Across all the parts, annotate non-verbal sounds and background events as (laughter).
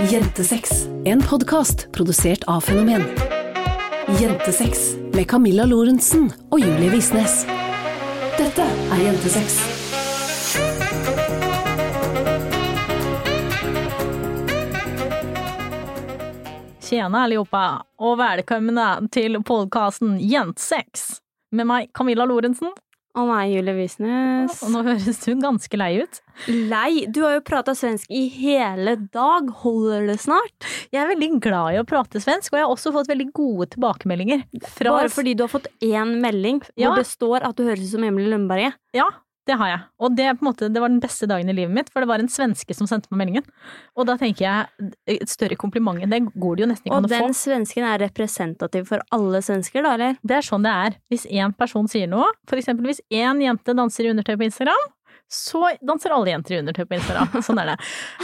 Jentesex, en podkast produsert av Fenomen. Jentesex med Camilla Lorentzen og Julie Visnes. Dette er Jentesex. Tjena allihopa og velkommen til podcasten Jentesex. med meg Camilla Lorentzen. Og meg, Julie Visnes. Og nå høres du ganske lei ut. Lei? Du har jo prata svensk i hele dag. Holder det snart? Jeg er veldig glad i å prate svensk, og jeg har også fått veldig gode tilbakemeldinger. Fra Bare fordi du har fått én melding Ja. hvor det står at du høres ut som Emilie Lønneberget. Ja, det har jeg. Og det, måte, det var den beste dagen i livet mitt, for det var en svenske som sendte meg meldingen. Og da tenker jeg, et større kompliment enn det går det jo nesten ikke an å få. Og den svensken er representativ for alle svensker, da, eller? Det er sånn det er. Hvis én person sier noe, for eksempel hvis én jente danser i undertøy på Instagram, så danser alle jenter i undertøy på Instagram. (laughs) Sånn er det.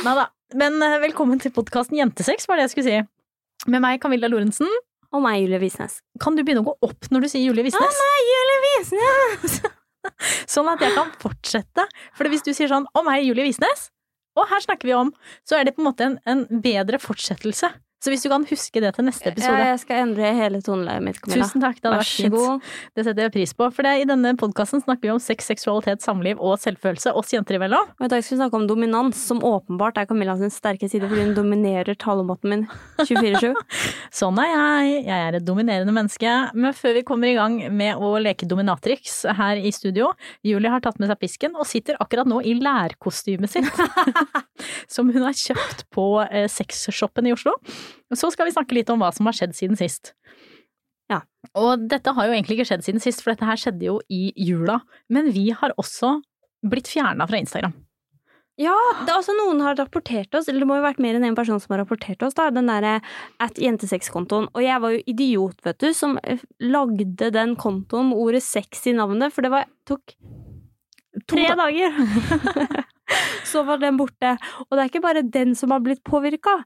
Neida. Men eh, velkommen til podkasten Jentesex, var det jeg skulle si. Med meg, Camilla Lorentzen. Og meg, Julie Visnes. Kan du begynne å gå opp når du sier Julie Visnes? meg, Julie Visnes! (laughs) (laughs) Sånn at jeg kan fortsette. For hvis du sier sånn 'Å meg, Julie Visnes', og her snakker vi om, så er det på en måte en, en bedre fortsettelse. Så hvis du kan huske det til neste Ja, episode jeg skal endre hele toneleiet mitt, Camilla. Tusen takk, det hadde Vær vært fint. Det setter jeg pris på. For det, i denne podkasten snakker vi om sex, seksualitet, samliv og selvfølelse oss jenter imellom. Og I dag skal vi snakke om dominans, som åpenbart er Camilla sin sterke side fordi hun dominerer talemåten min 24-7. (laughs) Sånn er jeg. Jeg er et dominerende menneske. Men før vi kommer i gang med å leke dominatrix her i studio, Julie har tatt med seg pisken og sitter akkurat nå i lærkostymet sitt. (laughs) som hun har kjøpt på eh, sexshoppen i Oslo. Så skal vi snakke litt om hva som har skjedd siden sist. Ja. Og dette har jo egentlig ikke skjedd siden sist, for dette her skjedde jo i jula. Men vi har også blitt fjerna fra Instagram. Ja, det er også noen har rapportert oss, eller det må jo ha vært mer enn en person som har rapportert oss, da, den derre at jentesexkontoen. Og jeg var jo idiot, vet du, som eh, lagde den kontoen med ordet sex i navnet, for det var, tok tre da- dager. (laughs) (laughs) Så var den borte. Og det er ikke bare den som har blitt påvirka,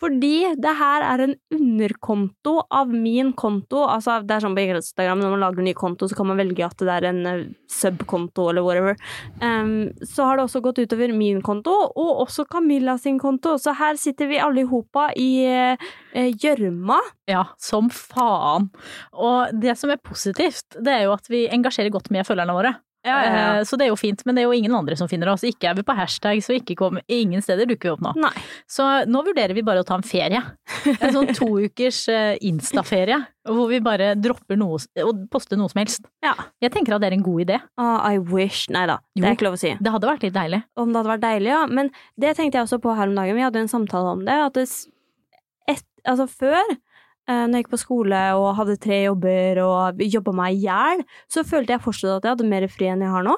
fordi det her er en underkonto av min konto. Altså, det er sånn på Instagram, når man lager en ny konto, så kan man velge at det er en eh, subkonto eller whatever. Um, så har det også gått utover min konto, og også Camilla sin konto. Så her sitter vi alle i hopa i gjørma. gjørma. Ja, som faen. Og det som er positivt, det er jo at vi engasjerer godt med følgerne våre. Eh, Så det er jo fint, men det er jo ingen andre som finner oss. Ikke er vi på hashtag, så ikke kom ingen steder dukker vi opp nå. Nei. Så nå vurderer vi bare å ta en ferie. En sånn to (laughs) ukers instaferie Insta-ferie, hvor vi bare dropper noe og poster noe som helst. Ja. Jeg tenker at det er en god idé. Oh, I wish. Nei da, det er ikke lov å si. Det hadde vært litt deilig. Om det hadde vært deilig, ja. Men det tenkte jeg også på her om dagen. Vi hadde en samtale om det. At det et, altså før, eh, når jeg gikk på skole og hadde tre jobber og jobba meg i hjel, så følte jeg fortsatt at jeg hadde mer fri enn jeg har nå.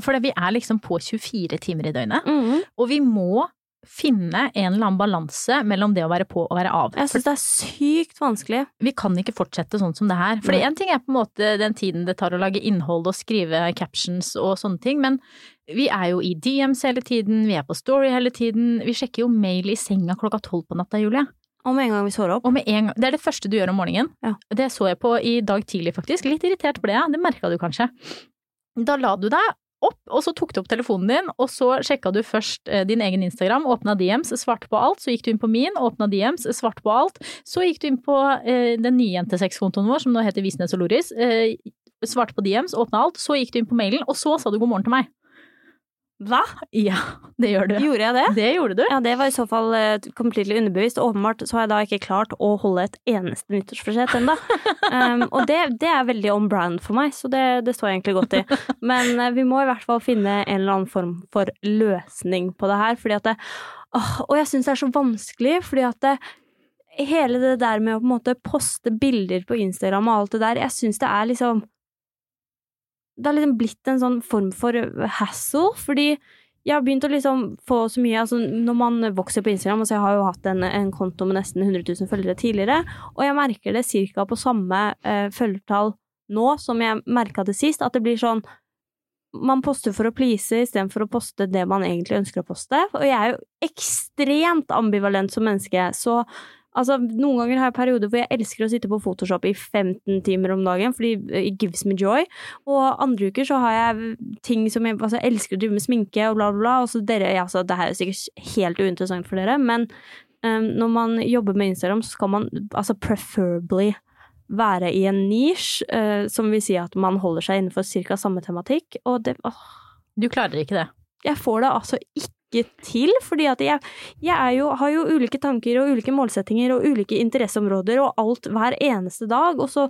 For vi er liksom på 24 timer i døgnet, Mm. og vi må finne en eller annen balanse mellom det å være på og være av. Jeg syns det er sykt vanskelig. vi kan ikke fortsette sånn som det her. For én ting er på en måte den tiden det tar å lage innhold og skrive captions og sånne ting, men vi er jo i DMs hele tiden, vi er på Story hele tiden, vi sjekker jo mail i senga klokka tolv på natta, Julie. Og med en gang vi står opp. Og med en gang, det er det første du gjør om morgenen. Ja. Det så jeg på i dag tidlig, faktisk. Litt irritert ble jeg, det merka du kanskje. Da la du deg opp, og så tok du opp telefonen din, og så sjekka du først eh, din egen Instagram, åpna DMs, svarte på alt, så gikk du inn på min, åpna DMs, svarte på alt, så gikk du inn på eh, den nye jentesexkontoen vår, som nå heter Visnes og Loris, eh, svarte på DMs, åpna alt, så gikk du inn på mailen, og så sa du god morgen til meg. Hva? Ja, det gjør du. Gjorde jeg det? Det gjorde du. Ja, det var i så fall uh, completely underbevisst. Åpenbart så har jeg da ikke klart å holde et eneste nyttårsforsett ennå. Um, (laughs) og det, det er veldig on brand for meg, så det, det står jeg egentlig godt i. Men uh, vi må i hvert fall finne en eller annen form for løsning på det her, fordi at det uh, Og jeg syns det er så vanskelig, fordi at det, hele det der med å på en måte poste bilder på Instagram og alt det der, jeg syns det er liksom det har liksom blitt en sånn form for hassle, fordi jeg har begynt å liksom få så mye altså Når man vokser på Instagram altså Jeg har jo hatt en, en konto med nesten 100 000 følgere tidligere, og jeg merker det cirka på samme eh, følgertall nå som jeg merka det sist, at det blir sånn man poster for å please istedenfor å poste det man egentlig ønsker å poste. Og jeg er jo ekstremt ambivalent som menneske, så Altså, noen ganger har jeg perioder hvor jeg elsker å sitte på Photoshop i 15 timer om dagen, fordi it gives me joy. Og andre uker så har jeg ting som jeg altså, jeg elsker å drive med sminke og bla, bla, bla. Og så dere, ja, så det her er sikkert helt uinteressant for dere, men Um, når man jobber med Instagram, så skal man altså preferably være i en nisj, uh, som vil si at man holder seg innenfor ca. samme tematikk, og det åh, Du klarer ikke det. jeg får det altså ikke til, fordi at jeg, jeg jo, har jo ulike tanker og ulike målsettinger og ulike interesseområder og alt hver eneste dag, og så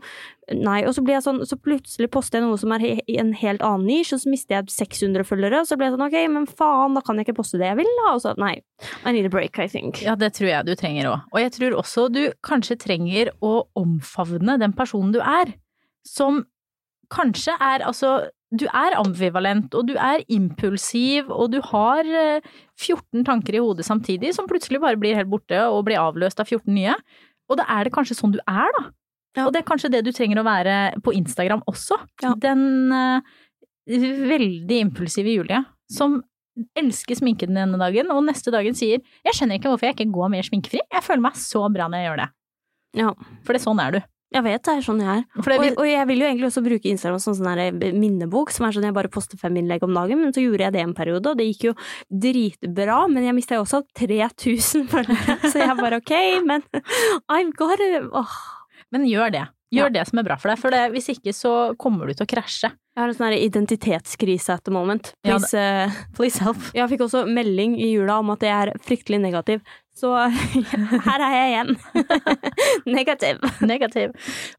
Nei, og så blir jeg sånn, så plutselig poster jeg noe som er i en helt annen nisje, og så mister jeg 600 følgere, og så blir jeg sånn ok, men faen, da kan jeg ikke poste det jeg vil, da, og så nei, I need a break, I think. Ja, det tror jeg du trenger òg. Og jeg tror også du kanskje trenger å omfavne den personen du er, som kanskje er altså du er ambivalent, og du er impulsiv, og du har eh, 14 tanker i hodet samtidig, som plutselig bare blir helt borte og blir avløst av 14 nye. Og da er det kanskje sånn du er, da. Ja. Og det er kanskje det du trenger å være på Instagram også. Ja. Den uh, veldig impulsive Julie, som elsker sminken den ene dagen, og neste dagen sier 'jeg skjønner ikke hvorfor jeg ikke går mer sminkefri', jeg føler meg så bra når jeg gjør det. Ja, For det, sånn er du. Jeg vet det er sånn jeg er. Og, og jeg vil jo egentlig også bruke Instagram som sånn minnebok, som er sånn jeg bare poster fem innlegg om dagen, men så gjorde jeg det en periode, og det gikk jo dritbra, men jeg mista jo også 3000 følgere, så jeg bare ok, men (laughs) I've got it. Oh. men gjør det. Gjør det som er bra for deg, for det, hvis ikke så kommer du til å krasje. Jeg har en sånn identitetskrise at the moment. Ja, Please, eh, (laughs) Please help. Jeg fikk også melding i jula om at jeg er fryktelig negativ, så (laughs) her er jeg igjen. (laughs) negativ. Negativ.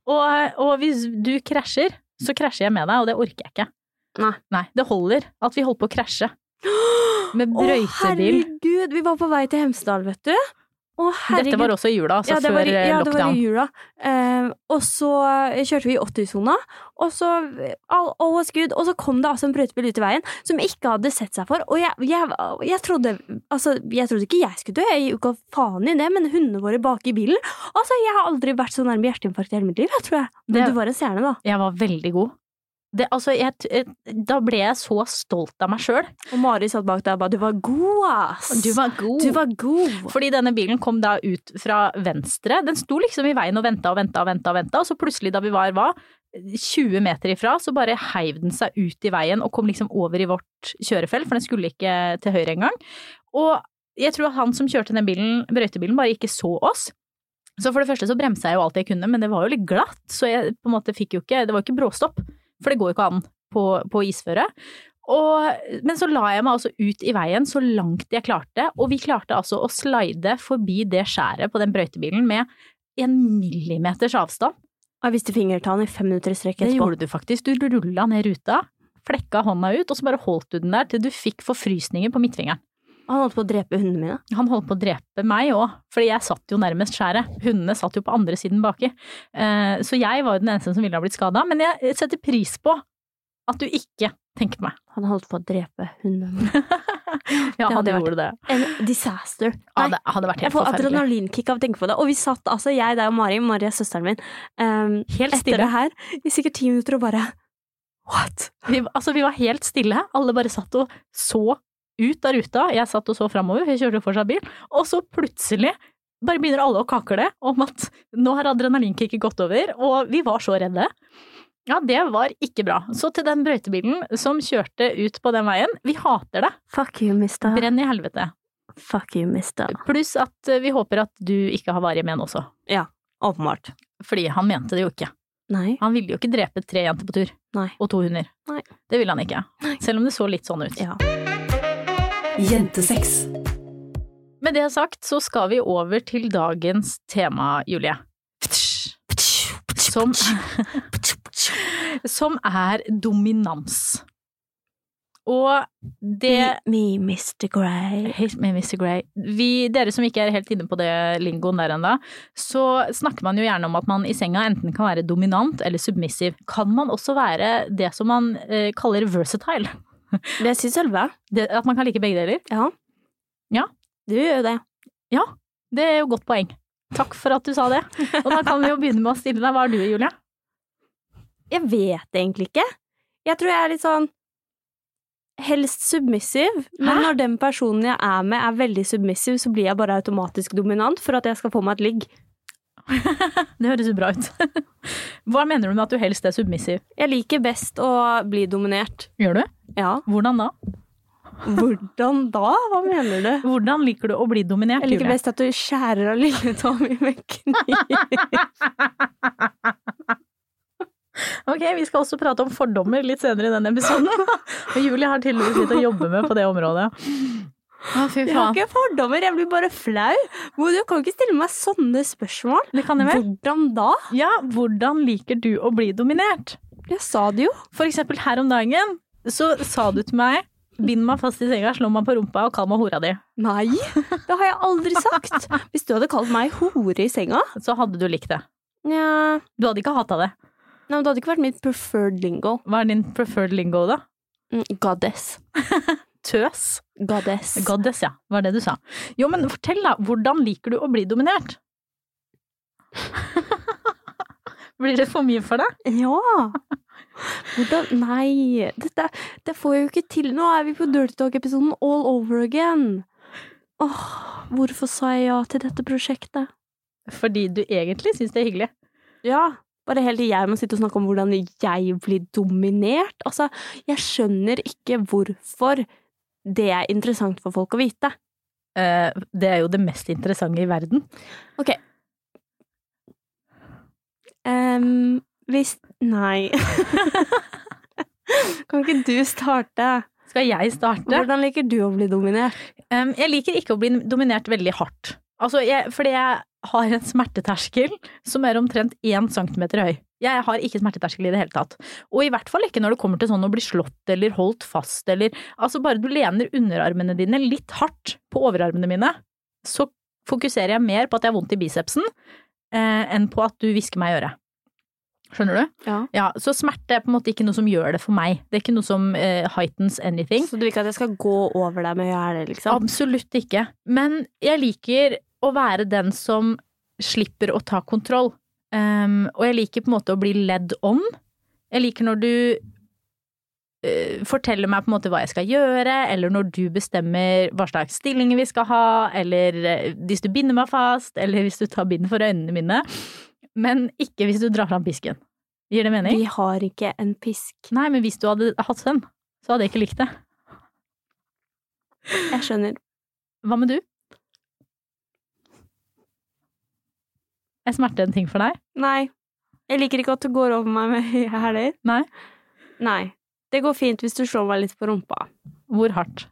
Og, og hvis du krasjer, så krasjer jeg med deg, og det orker jeg ikke. Nei. Nei, det holder at vi holder på å krasje. (gasps) Med Å, brøytebil. herregud! Vi var på vei til Hemsedal, vet du. Å, herregud. Dette var også i jula, altså ja, før i- lockdown. ja, det var i jula. Eh, og så kjørte vi i 80-sona, og så all, all was good. Og så kom det altså en brøytebil ut i veien som ikke hadde sett seg for. Og jeg, jeg, jeg trodde Altså, jeg trodde ikke jeg skulle dø, jeg ga faen i det, men hundene våre bak i bilen Altså, jeg har aldri vært så nærme hjerteinfarkt i hele mitt liv, jeg tror jeg. Men Det- du var en stjerne, da. Jeg var veldig god. Det, altså, jeg, jeg, da ble jeg så stolt av meg sjøl. Og Mari satt bak deg og ba 'du var god, ass'. Du var god. Du var god. Fordi denne bilen kom da ut fra venstre. Den sto liksom i veien og venta og venta og venta, og venta, og så plutselig da vi var hva, 20 meter ifra, så bare heiv den seg ut i veien og kom liksom over i vårt kjørefelt, for den skulle ikke til høyre engang. Og jeg tror at han som kjørte den bilen, brøytebilen, bare ikke så oss. Så for det første så bremsa jeg jo alt jeg kunne, men det var jo litt glatt, så jeg på en måte fikk jo ikke Det var jo ikke bråstopp, for det går jo ikke an på, på isføre. Og, men så la jeg meg altså ut i veien så langt jeg klarte, og vi klarte altså å slide forbi det skjæret på den brøytebilen med en millimeters avstand. Jeg viste fingertalen i fem minutter i strekk Det gjorde du faktisk. Du rulla ned ruta, flekka hånda ut, og så bare holdt du den der til du fikk forfrysninger på midtfingeren. Han holdt på å drepe hundene mine. Han holdt på å drepe meg òg, fordi jeg satt jo nærmest skjæret. Hundene satt jo på andre siden baki. Eh, Så jeg var jo den eneste som ville ha blitt skada, men jeg setter pris på at du ikke tenker på meg. Han holdt på å drepe hundene mine. (laughs) Ja, han gjorde det. En disaster. Ja, det hadde vært helt jeg får adrenalinkick av å tenke på det. Og vi satt altså, jeg, deg og Mari, Mari er søsteren min, um, Helt etter stille. det her i sikkert ti minutter og bare What? Vi, altså, vi var helt stille. Alle bare satt og så ut av ruta. Jeg satt og så framover, jeg kjørte fortsatt bil. Og så plutselig bare begynner alle å kakle om at nå har adrenalinkicket gått over, og vi var så redde. Ja, det var ikke bra. Så til den brøytebilen som kjørte ut på den veien, vi hater det. Fuck you, mister. Brenn i helvete. Fuck you, mister. Pluss at eh, vi håper at du ikke har varige men også. Ja, Åpenbart. Fordi han mente det jo ikke. Nei. Han ville jo ikke drepe tre jenter på tur. Nei. Og to hunder. Nei. Det ville han ikke. Selv om det så litt sånn ut. Ja. Jentesex. Med det sagt så skal vi over til dagens tema, Julie. Som, (laughs) som er dominans. Og det Me, Mr. Grey. Hate me, Mr. Grey. Vi, dere som ikke er helt inne på det lingoen der ennå, så snakker man jo gjerne om at man i senga enten kan være dominant eller submissive. Kan man også være det som man eh, kaller versatile? Det syns Sølve. At man kan like begge deler? Ja. Ja. Du gjør jo det. Det er jo godt poeng. Takk for at du sa det. Og da kan vi jo begynne med å stille deg. Hva er du, Julie? Jeg vet egentlig ikke. Jeg tror jeg er litt sånn helst submissiv, men Hæ? når den personen jeg er med er veldig submissiv, så blir jeg bare automatisk dominant for at jeg skal få meg et ligg. (laughs) Det høres jo bra ut. (laughs) Hva mener du med at du helst er submissiv? Jeg liker best å bli dominert. Gjør du? Ja. Hvordan da? Hvordan da? Hva mener du? Hvordan liker du å bli dominert, Jeg liker best at du skjærer av lilletåa mi med kniv. (laughs) Ok, vi skal også prate om fordommer litt senere i denne episoden. Og Julie har tydeligvis litt å jobbe med på det området. Å, fy Jeg har ikke fordommer, jeg blir bare flau. Du kan ikke stille meg sånne spørsmål. Det kan jeg vel? Hvordan da? Ja, hvordan liker du å bli dominert? Jeg sa det jo. For eksempel her om dagen, så sa du til meg Bind meg fast i senga, slå meg på rumpa og kall meg hora di. Nei, det har jeg aldri sagt. Hvis du hadde kalt meg hore i senga Så hadde du likt det. Nja, Du hadde ikke hata det. Nei, men det hadde ikke vært mitt preferred lingo. Hva er din preferred lingo, da? Mm, Goddess. (laughs) Tøs? Goddess. Goddess, ja. Var det du sa. Jo, men fortell, da. Hvordan liker du å bli dominert? (laughs) Blir det for mye for deg? Ja. Hvordan Nei, dette det får jeg jo ikke til. Nå er vi på Dirty Talk-episoden all over again. Åh, hvorfor sa jeg ja til dette prosjektet? Fordi du egentlig syns det er hyggelig. Ja, bare helt til jeg må sitte og snakke om hvordan jeg blir dominert. Altså, jeg skjønner ikke hvorfor det er interessant for folk å vite. Uh, det er jo det mest interessante i verden. Ok. Um, hvis Nei. (laughs) kan ikke du starte? Skal jeg starte? Hvordan liker du å bli dominert? Um, jeg liker ikke å bli dominert veldig hardt. Altså, jeg, fordi jeg har en smerteterskel som er omtrent én centimeter høy. Jeg har ikke smerteterskel i det hele tatt. Og i hvert fall ikke når det kommer til sånn å bli slått eller holdt fast eller Altså, bare du lener underarmene dine litt hardt på overarmene mine, så fokuserer jeg mer på at jeg har vondt i bicepsen, eh, enn på at du hvisker meg i øret. Skjønner du? Ja. Ja, så smerte er på en måte ikke noe som gjør det for meg. Det er ikke noe som eh, heightens anything. Så du vil ikke at jeg skal gå over deg med hæler, liksom? Absolutt ikke. Men jeg liker å være den som slipper å ta kontroll. Um, og jeg liker på en måte å bli ledd om. Jeg liker når du uh, forteller meg på en måte hva jeg skal gjøre, eller når du bestemmer hva slags stillinger vi skal ha, eller uh, hvis du binder meg fast, eller hvis du tar bind for øynene mine. Men ikke hvis du drar fram pisken. Gir det mening? Vi har ikke en pisk. Nei, men hvis du hadde hatt den, så hadde jeg ikke likt det. Jeg skjønner. Hva med du? Er smerte en ting for deg? Nei. Jeg liker ikke at du går over meg med (laughs) hæler. Nei. Nei. Det går fint hvis du slår meg litt på rumpa. Hvor hardt?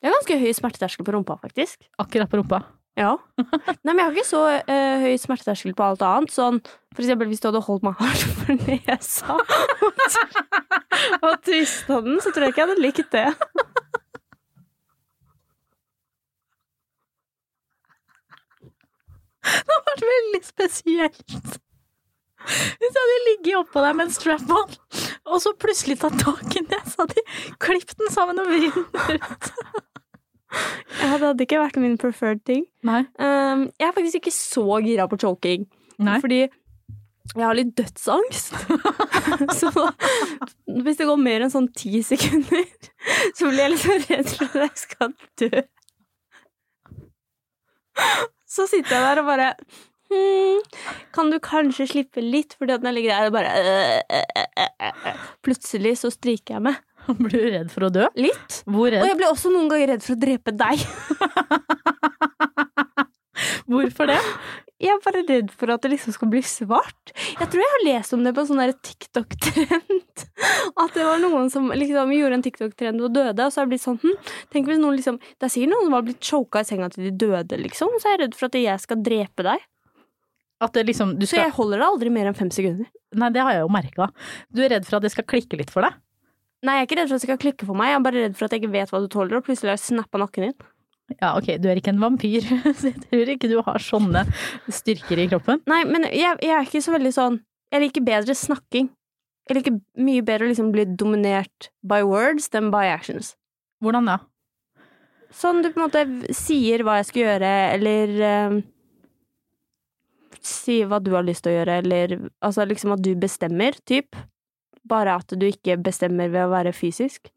Jeg har ganske høy smerteterskel på rumpa, faktisk. Akkurat på rumpa. Ja. Nei, men jeg har ikke så uh, høy smerteterskel på alt annet. Sånn for eksempel hvis du hadde holdt meg hardt (laughs) for nesa og tvista den, så tror jeg ikke jeg hadde likt det. Det hadde vært veldig spesielt. Hvis jeg hadde ligget oppå deg med en strap-on, og så plutselig tatt tak i nesa di, klippet den sammen og vridd den ut. Ja, det hadde ikke vært min preferred ting. Nei. Um, jeg er faktisk ikke så gira på choking. Nei. Fordi jeg har litt dødsangst. (laughs) så hvis det går mer enn sånn ti sekunder, så blir jeg litt redd for at jeg skal dø. Så sitter jeg der og bare hmm, Kan du kanskje slippe litt? Fordi at når jeg ligger der og bare øh, øh, øh, øh. Plutselig så stryker jeg med. (laughs) Blir du redd for å dø? Litt. Hvor Og jeg blir også noen ganger redd for å drepe deg. (laughs) Hvorfor det? (laughs) Jeg er bare redd for at det liksom skal bli svart. Jeg tror jeg har lest om det på en sånn TikTok-trend. (laughs) At det var noen som liksom gjorde en TikTok-trend og døde, og så har det blitt sånn hm, Tenk hvis noen liksom Det er sikkert noen som har blitt choka i senga til de døde, liksom. Så er jeg redd for at jeg skal drepe deg. Liksom du Så jeg holder det aldri mer enn fem sekunder. Nei, det har jeg jo merka. Du er redd for at det skal klikke litt for deg? Nei, jeg er ikke redd for at det skal klikke for meg, jeg er bare redd for at jeg ikke vet hva du tåler, og plutselig har jeg snappa nakken din. Ja, ok, du er ikke en vampyr, (laughs) så jeg tror ikke du har sånne styrker i kroppen. Nei, men jeg, jeg er ikke så veldig sånn Jeg liker bedre snakking. Jeg liker mye bedre å liksom bli dominert by words than by actions. Hvordan da? Sånn du på en måte sier hva jeg skal gjøre, eller eh, sier hva du har lyst til å gjøre, eller altså liksom at du bestemmer, typ. Bare at du ikke bestemmer ved å være fysisk.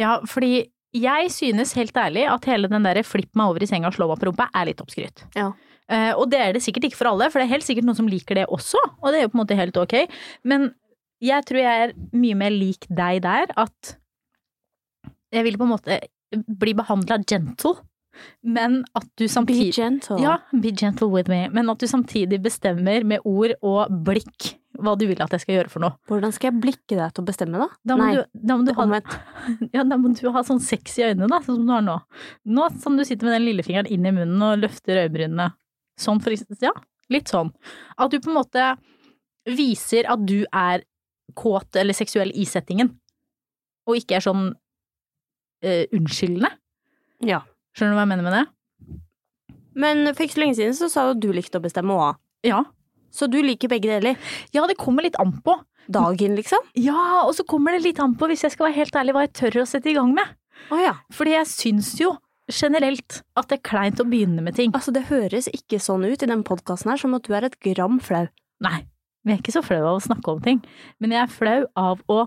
Ja, fordi jeg synes helt ærlig at hele den derre flipp meg over i senga og slå meg på rumpa er litt oppskrytt. Ja. Uh, og det er det sikkert ikke for alle, for det er helt sikkert noen som liker det også, og det er jo på en måte helt ok. Men jeg tror jeg er mye mer lik deg der, at Jeg vil på en måte bli behandla gentle, men at du Be gentle. Ja, be gentle with me, men at du samtidig bestemmer med ord og blikk hva du vil at jeg skal gjøre for noe. Hvordan skal jeg blikke deg til å bestemme, da? Da Nei, du, da, må du ha, (laughs) ja, da må du ha sånn sexy øyne, da, sånn som du har nå. Nå som du sitter med den lillefingeren inn i munnen og løfter øyebrynene. Sånn for eksempel. Ja, litt sånn. At du på en måte viser at du er kåt eller seksuell i settingen, og ikke er sånn uh, unnskyldende. Ja. Skjønner du hva jeg mener med det? Men for ikke så lenge siden så sa du at du likte å bestemme òg. Ja. Så du liker begge deler. Ja, det kommer litt an på. Dagen, liksom? Ja, og så kommer det litt an på, hvis jeg skal være helt ærlig, hva jeg tør å sette i gang med. Oh, ja. Fordi jeg syns jo generelt at det er kleint å begynne med ting. Altså, det høres ikke sånn ut i den podkasten her som at du er et gram flau. Nei, vi er ikke så flau av å snakke om ting, men jeg er flau av å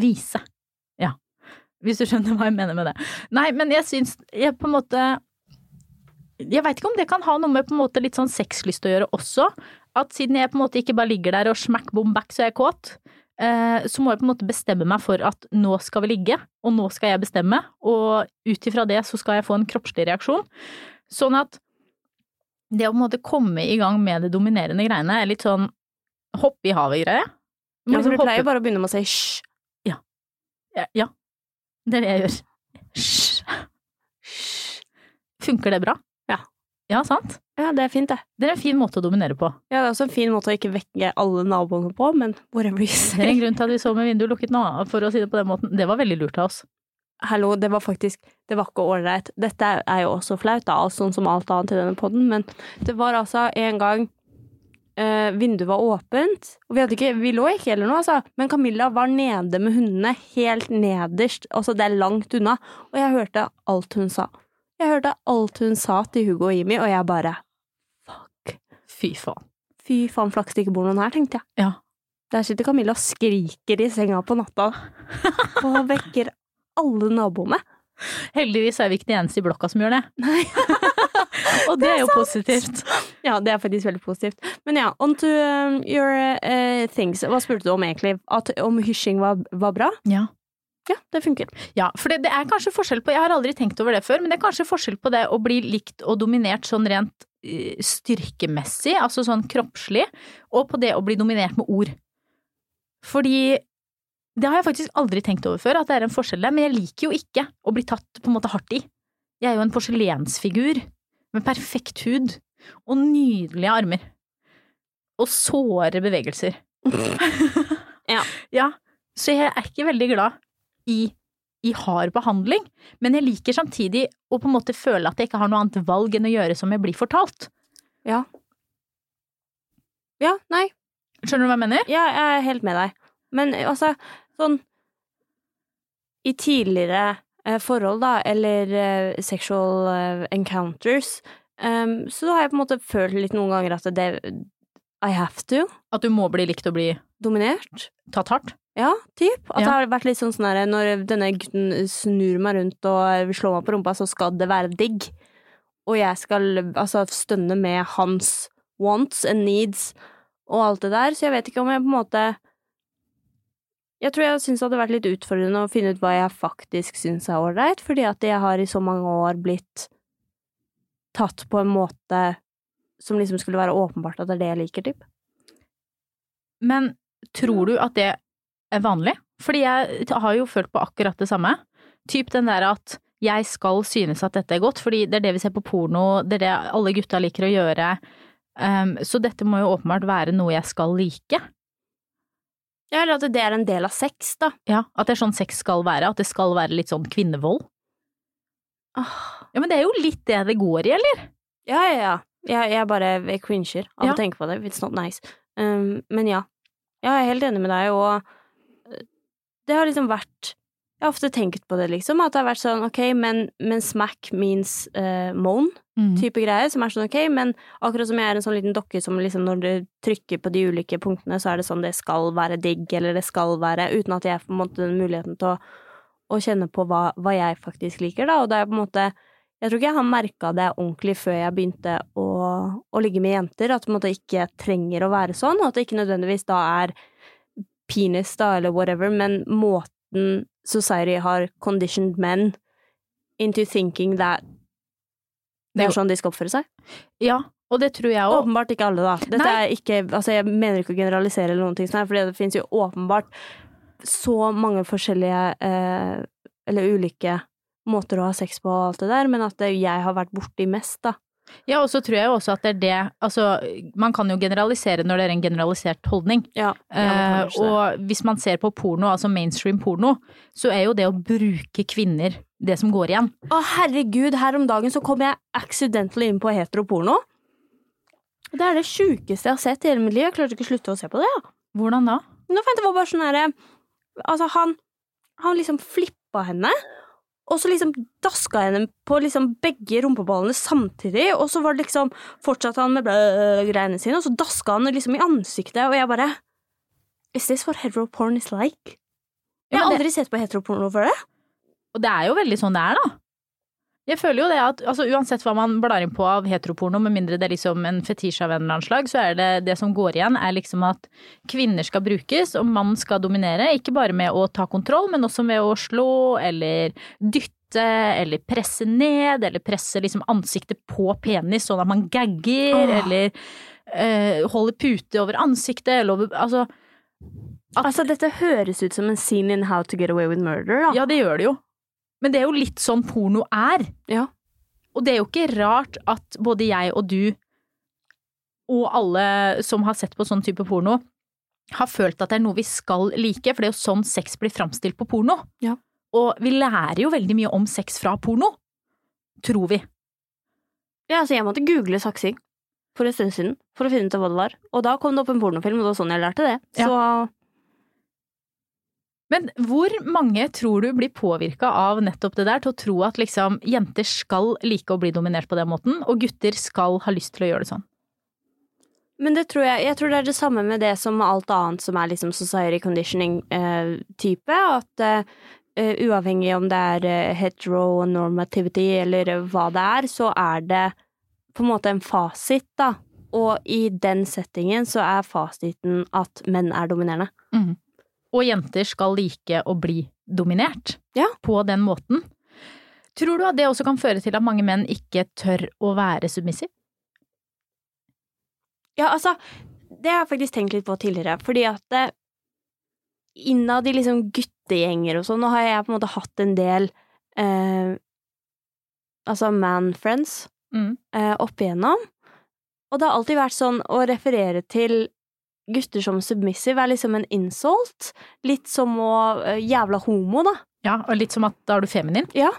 vise. Ja. Hvis du skjønner hva jeg mener med det. Nei, men jeg syns jeg på en måte Jeg veit ikke om det kan ha noe med på en måte litt sånn sexlyst å gjøre også. At siden jeg på en måte ikke bare ligger der og smack bom back så er jeg kåt, eh, så må jeg på en måte bestemme meg for at nå skal vi ligge, og nå skal jeg bestemme, og ut ifra det så skal jeg få en kroppslig reaksjon. Sånn at det å på en måte komme i gang med det dominerende greiene er litt sånn hoppe i havet-greie. Ja, for du du pleier hoppe- bare å begynne med å si hysj. ja, ja, det er det jeg gjør. Hysj. Funker det bra? Ja. Sant? Ja, det er fint, det. Det er en fin måte å dominere på. Ja, det er også en fin måte å ikke vekke alle naboene på, men whatever you Det er en grunn til at vi så med vinduet lukket nå, for å si det på den måten. Det var veldig lurt av oss. Hallo, det var faktisk Det var ikke ålreit. Dette er jo også flaut, da, sånn som alt annet i denne podden, men det var altså en gang eh, vinduet var åpent, og vi ikke Vi lå ikke eller noe, altså, men Camilla var nede med hundene, helt nederst, altså det er langt unna, og jeg hørte alt hun sa. Jeg hørte alt hun sa til Hugo og Jimmy, og jeg bare Fuck. Fy faen. Fy faen, flaks det ikke bor noen her, tenkte jeg. Ja. Der sitter Camilla og skriker i senga på natta, (laughs) og vekker alle naboene. Heldigvis er vi ikke de eneste i blokka som gjør det. Nei. (laughs) Og det er jo positivt. Ja, det er faktisk veldig positivt. Men ja, on to um, your uh, things. Hva spurte du om egentlig? At, om hysjing var, var bra? Ja. Ja, det funker. Ja, for det, det er kanskje forskjell på Jeg har aldri tenkt over det før, men det er kanskje forskjell på det å bli likt og dominert sånn rent eh, styrkemessig, altså sånn kroppslig, og på det å bli dominert med ord. Fordi det har jeg faktisk aldri tenkt over før, at det er en forskjell der, men jeg liker jo ikke å bli tatt på en måte hardt i. Jeg er jo en porselensfigur med perfekt hud og nydelige armer. Og såre bevegelser. (laughs) Ja. Ja, så jeg er ikke veldig glad i, i hard behandling, men jeg liker samtidig å på en måte føle at jeg ikke har noe annet valg enn å gjøre som jeg blir fortalt. Ja. Ja, nei, Skjønner du hva jeg mener? ja, jeg er helt med deg. Men altså, sånn I tidligere eh, forhold, da, eller eh, sexual eh, encounters, um, så har jeg på en måte følt litt noen ganger at det I have to. At du må bli likt og bli Dominert. tatt hardt? Ja, typ. At Ja. det har vært litt sånn sånn Når denne gutten snur meg rundt og slår meg på rumpa, så skal det være digg. Og jeg skal altså stønne med hans wants and needs og alt det der, så jeg vet ikke om jeg på en måte Jeg tror jeg syns det hadde vært litt utfordrende å finne ut hva jeg faktisk syns er ålreit, fordi at jeg har i så mange år blitt tatt på en måte som liksom skulle være åpenbart at det er det jeg liker, typ. Men tror du at det vanlig? Fordi jeg har jo følt på akkurat det samme. Typ den der at jeg skal synes at dette er godt, fordi det er det vi ser på porno, det er det alle gutta liker å gjøre. Um, så dette må jo åpenbart være noe jeg skal like. Ja, eller at det er en del av sex, da. Ja, At det er sånn sex skal være, at det skal være litt sånn kvinnevold. Ah. Ja, men det er jo litt det det går i, eller? Ja, ja, ja. Jeg, jeg bare jeg cringer av Ja. å tenke på det. It's not nice. Um, men ja. Ja, jeg er helt enig med deg, og det har liksom vært Jeg har ofte tenkt på det, liksom, at det har vært sånn ok, men, men smack means uh, moan, Mm. type greie, som er sånn ok, men akkurat som jeg er en sånn liten dokke som liksom når du trykker på de ulike punktene, så er det sånn det skal være digg, eller det skal være, uten at jeg får måte den muligheten til å, å kjenne på hva, hva jeg faktisk liker, da, og det er på en måte jeg tror ikke jeg har merka det ordentlig før jeg begynte å, å ligge med jenter, at det ikke trenger å være sånn, og at det ikke nødvendigvis da er penis, da, eller whatever, men måten society har conditioned men into thinking that det er sånn de skal oppføre seg. Ja, og det tror jeg òg. Åpenbart ikke alle, da. Dette Nei. er ikke, altså jeg mener ikke å generalisere eller noen ting for det finnes jo åpenbart så mange forskjellige eh, eller ulike måter å ha sex på og alt det der, men at jeg har vært borti mest, da. Ja, og så tror jeg jo også at det er det Altså, man kan jo generalisere når det er en generalisert holdning. Ja, Eh, og hvis man ser på porno, altså mainstream porno, så er jo det å bruke kvinner det som går igjen. Å herregud, her om dagen så kom jeg accidentally inn på heteroporno. Det er det sjukeste jeg har sett i hele mitt liv. Jeg klarte ikke å slutte å se på det. Ja. Hvordan da? Nå fant jeg på bare sånn herre Altså, han, han liksom flippa henne, og så liksom daska henne på liksom begge rumpeballene samtidig, og så var det liksom fortsatte han med blæ-greiene sine, og så daska han liksom i ansiktet, og jeg bare Is this what heteroporn is like? Jeg har aldri sett på heteroporno før det. Og det er jo veldig sånn det er, da. Jeg føler jo det at altså, uansett hva man blar inn på av heteroporno, med mindre det er liksom en fetisj av en eller annen slag, så er det det som går igjen, er liksom at kvinner skal brukes, og mann skal dominere. Ikke bare med å ta kontroll, men også med å slå eller dytte eller presse ned, eller presse liksom ansiktet på penis sånn at man gagger, Åh. eller øh, holder pute over ansiktet, eller over Altså, Altså, dette høres ut som en scene in How to get away with murder, da. Ja, det gjør det jo. Men det er jo litt sånn porno er. Ja. Og det er jo ikke rart at både jeg og du, og alle som har sett på sånn type porno, har følt at det er noe vi skal like, for det er jo sånn sex blir framstilt på porno. Ja. Og vi lærer jo veldig mye om sex fra porno. Tror vi. Ja, altså, jeg måtte google saksing for en stund siden for å finne ut hva det var. Og da kom det opp en pornofilm, og det var sånn jeg lærte det. Ja. Men hvor mange tror du blir påvirka av nettopp det der til å tro at liksom jenter skal like å bli dominert på den måten, og gutter skal ha lyst til å gjøre det sånn? Men det tror jeg, jeg tror det er det samme med det som alt annet som er liksom society conditioning-type. at eh, eh, uavhengig om det er eh, heteronormativity eller eh, hva det er, så er det på en måte en fasit, da. Og i den settingen så er fasiten at menn er dominerende. Og jenter skal like å bli dominert Ja. på den måten. Tror du at det også kan føre til at mange menn ikke tør å være submissive? Ja, altså, det har jeg faktisk tenkt litt på tidligere, fordi at eh, innad i liksom guttegjenger og sånn, nå har jeg på en måte hatt en del eh, altså man-friends Mm. eh, opp igjennom, og det har alltid vært sånn å referere til gutter som submissive er liksom en insult, litt som å eh, jævla homo, da. Ja, og litt som at da er du feminin. Ja.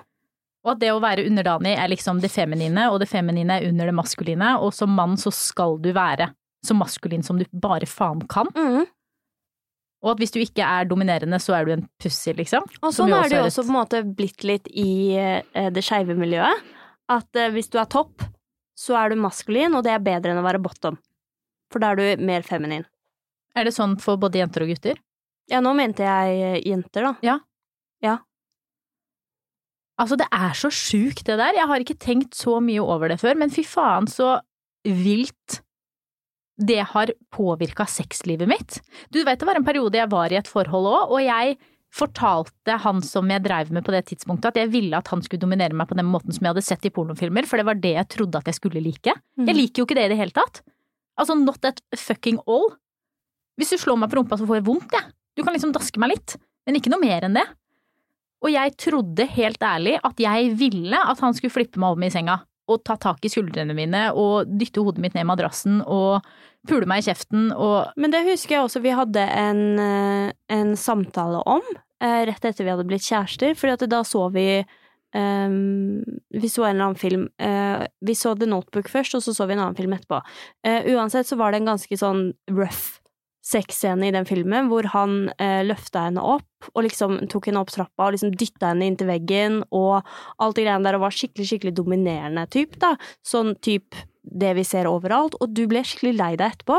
Og at det å være underdanig er liksom det feminine, og det feminine er under det maskuline, og som mann så skal du være så maskulin som du bare faen kan. Mm. Og at hvis du ikke er dominerende, så er du en pussy, liksom. Og sånn er det jo også på en måte blitt litt i eh, det skeive miljøet. At eh, hvis du er topp, så er du maskulin, og det er bedre enn å være bottom. For da er du mer feminin. Er det sånn for både jenter og gutter? Ja, nå mente jeg eh, jenter, da. Ja. ja. Altså, det er så sjukt det der. Jeg har ikke tenkt så mye over det før, men fy faen så vilt det har påvirka sexlivet mitt. Du vet det var en periode jeg var i et forhold òg, og jeg fortalte han som jeg dreiv med på det tidspunktet, at jeg ville at han skulle dominere meg på den måten som jeg hadde sett i pornofilmer, for det var det jeg trodde at jeg skulle like. Jeg liker jo ikke det i det hele tatt. Altså, not at fucking all. Hvis du slår meg på rumpa, så får jeg vondt, jeg. Du kan liksom daske meg litt, men ikke noe mer enn det. Og jeg trodde helt ærlig at jeg ville at han skulle flippe meg over i senga og ta tak i skuldrene mine og dytte hodet mitt ned i madrassen og pule meg i kjeften og Men det husker jeg også vi hadde en, eh, en samtale om, eh, rett etter vi hadde blitt kjærester, fordi da så vi Um, vi så en eller annen film. uh, vi så The Notebook først, og så så vi en annen film etterpå. Uh, uansett så var det en ganske sånn rough sexscene i den filmen, hvor han eh, løfta henne opp og liksom tok henne opp trappa og liksom dytta henne inntil veggen og alt det greiene der og var skikkelig, skikkelig dominerende typ, da. Sånn typ det vi ser overalt. Og du ble skikkelig lei deg etterpå.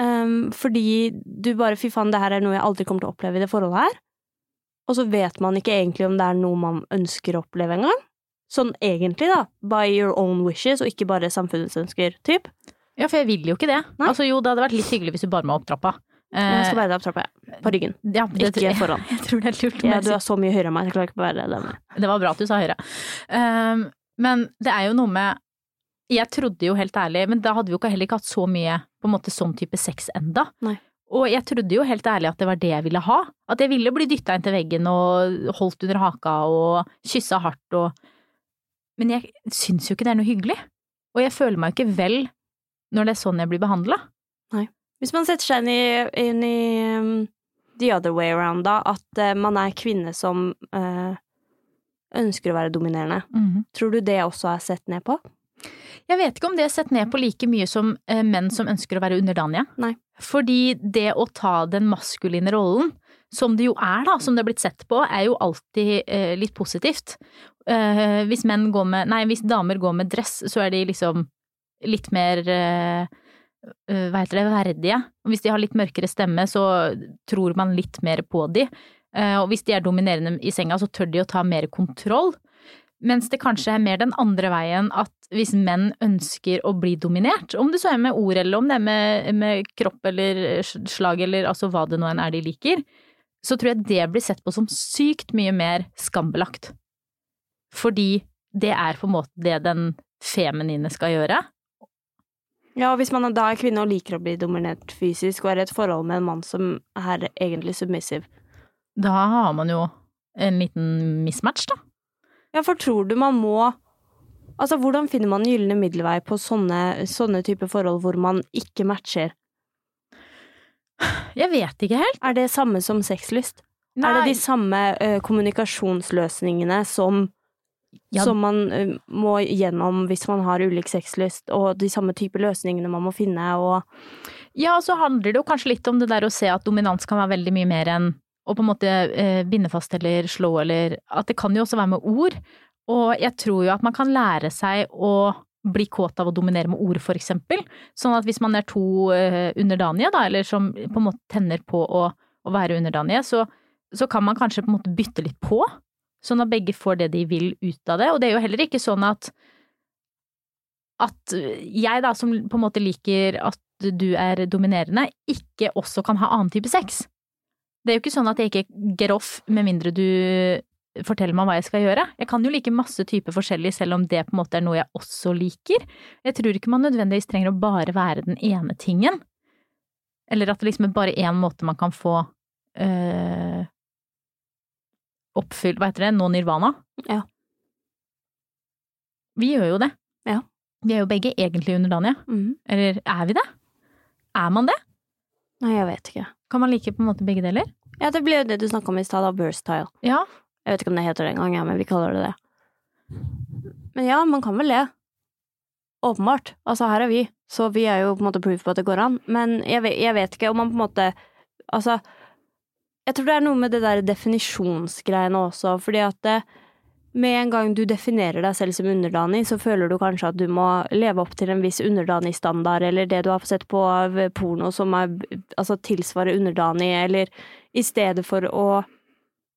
Um, fordi du bare fy faen, det her er noe jeg aldri kommer til å oppleve i det forholdet her. Og så vet man ikke egentlig om det er noe man ønsker å oppleve engang. Sånn egentlig, da. By your own wishes, og ikke bare samfunnets ønsker, typ. Ja, for jeg vil jo ikke det. Nei. Altså jo, det hadde vært litt hyggelig hvis du bar meg opp trappa. Jeg skal bære deg opp trappa, ja. På ryggen. Ja, det, Ikke foran. (laughs) Jeg tror det er lurt. Ja, du er så mye høyere enn meg, jeg klarer ikke å bære deg med. Det var bra at du sa høyre. Um, men det er jo noe med Jeg trodde jo helt ærlig, men da hadde vi jo heller ikke hatt så mye på en måte sånn type sex enda. Nei. Og jeg trodde jo helt ærlig at det var det jeg ville ha. At jeg ville bli dytta inn til veggen og holdt under haka og kyssa hardt og Men jeg syns jo ikke det er noe hyggelig. Og jeg føler meg jo ikke vel når det er sånn jeg blir behandla. Hvis man setter seg inn i, inn i um, the other way around, da, at uh, man er kvinne som uh, ønsker å være dominerende, tror du det også er sett ned på? Jeg vet ikke om det er sett ned på like mye som uh, menn som ønsker å være underdanige. Nei. Fordi det å ta den maskuline rollen, som det jo er da, som det er blitt sett på, er jo alltid litt positivt. Hvis menn går med, nei, hvis damer går med dress, så er de liksom litt mer eh, eh, hva heter det, verdige. Hvis de har litt mørkere stemme, så tror man litt mer på de. Eh, Og hvis de er dominerende i senga, så tør de å ta mer kontroll. Mens det kanskje er mer den andre veien, at hvis menn ønsker å bli dominert, om det så er med ord eller om det er med, med kropp eller slag eller altså hva det nå enn er de liker, så tror jeg det blir sett på som sykt mye mer skambelagt. Fordi det er på en måte det den feminine skal gjøre. Ja, og hvis man da er kvinne og liker å bli dominert fysisk, og er i et forhold med en mann som er egentlig submissiv Da har man jo en liten mismatch, da. Ja, for tror du man må Altså, hvordan finner man gylne middelvei på sånne, sånne typer forhold hvor man ikke matcher? Jeg vet ikke helt. Er det samme som sexlyst? Er det de samme ø, kommunikasjonsløsningene som, Ja. som man må gjennom hvis man har ulik sexlyst, og de samme type løsningene man må finne, og Ja, og så handler det jo kanskje litt om det der å se at dominans kan være veldig mye mer enn å på en måte eh, binde fast eller slå eller At det kan jo også være med ord. Og jeg tror jo at man kan lære seg å bli kåt av å dominere med ord, for eksempel. Sånn at hvis man er to eh, underdanige, da, eller som på en måte tenner på å, å være underdanige, så, så kan man kanskje på en måte bytte litt på. Sånn at begge får det de vil ut av det. Og det er jo heller ikke sånn at at jeg da, som på en måte liker at du er dominerende, ikke også kan ha annen type sex. Det er jo ikke sånn at jeg ikke get off med mindre du forteller meg hva jeg skal gjøre. Jeg kan jo like masse typer forskjellig, selv om det på en måte er noe jeg også liker. Jeg tror ikke man nødvendigvis trenger å bare være den ene tingen. Eller at det liksom er bare én måte man kan få øh, oppfylt, hva heter det, nå nirvana. Ja. Vi gjør jo det. Ja. Vi er jo begge egentlig underdanige. Mm. Eller er vi det? Er man det? Nei, jeg vet ikke. Kan man like på en måte begge deler? Ja, det ble jo det du snakka om i stad, versatile. Ja. Jeg vet ikke om det heter det engang, ja, men vi kaller det det. Men ja, man kan vel le. Åpenbart. Altså, her er vi, så vi er jo på en måte proof på at det går an. Men jeg vet, jeg vet ikke om man på en måte Altså, jeg tror det er noe med det der definisjonsgreiene også, fordi at det, med en gang du definerer deg selv som underdanig, så føler du kanskje at du må leve opp til en viss underdanigstandard, eller det du har sett på av porno som er, altså, tilsvarer underdanig, eller i stedet for å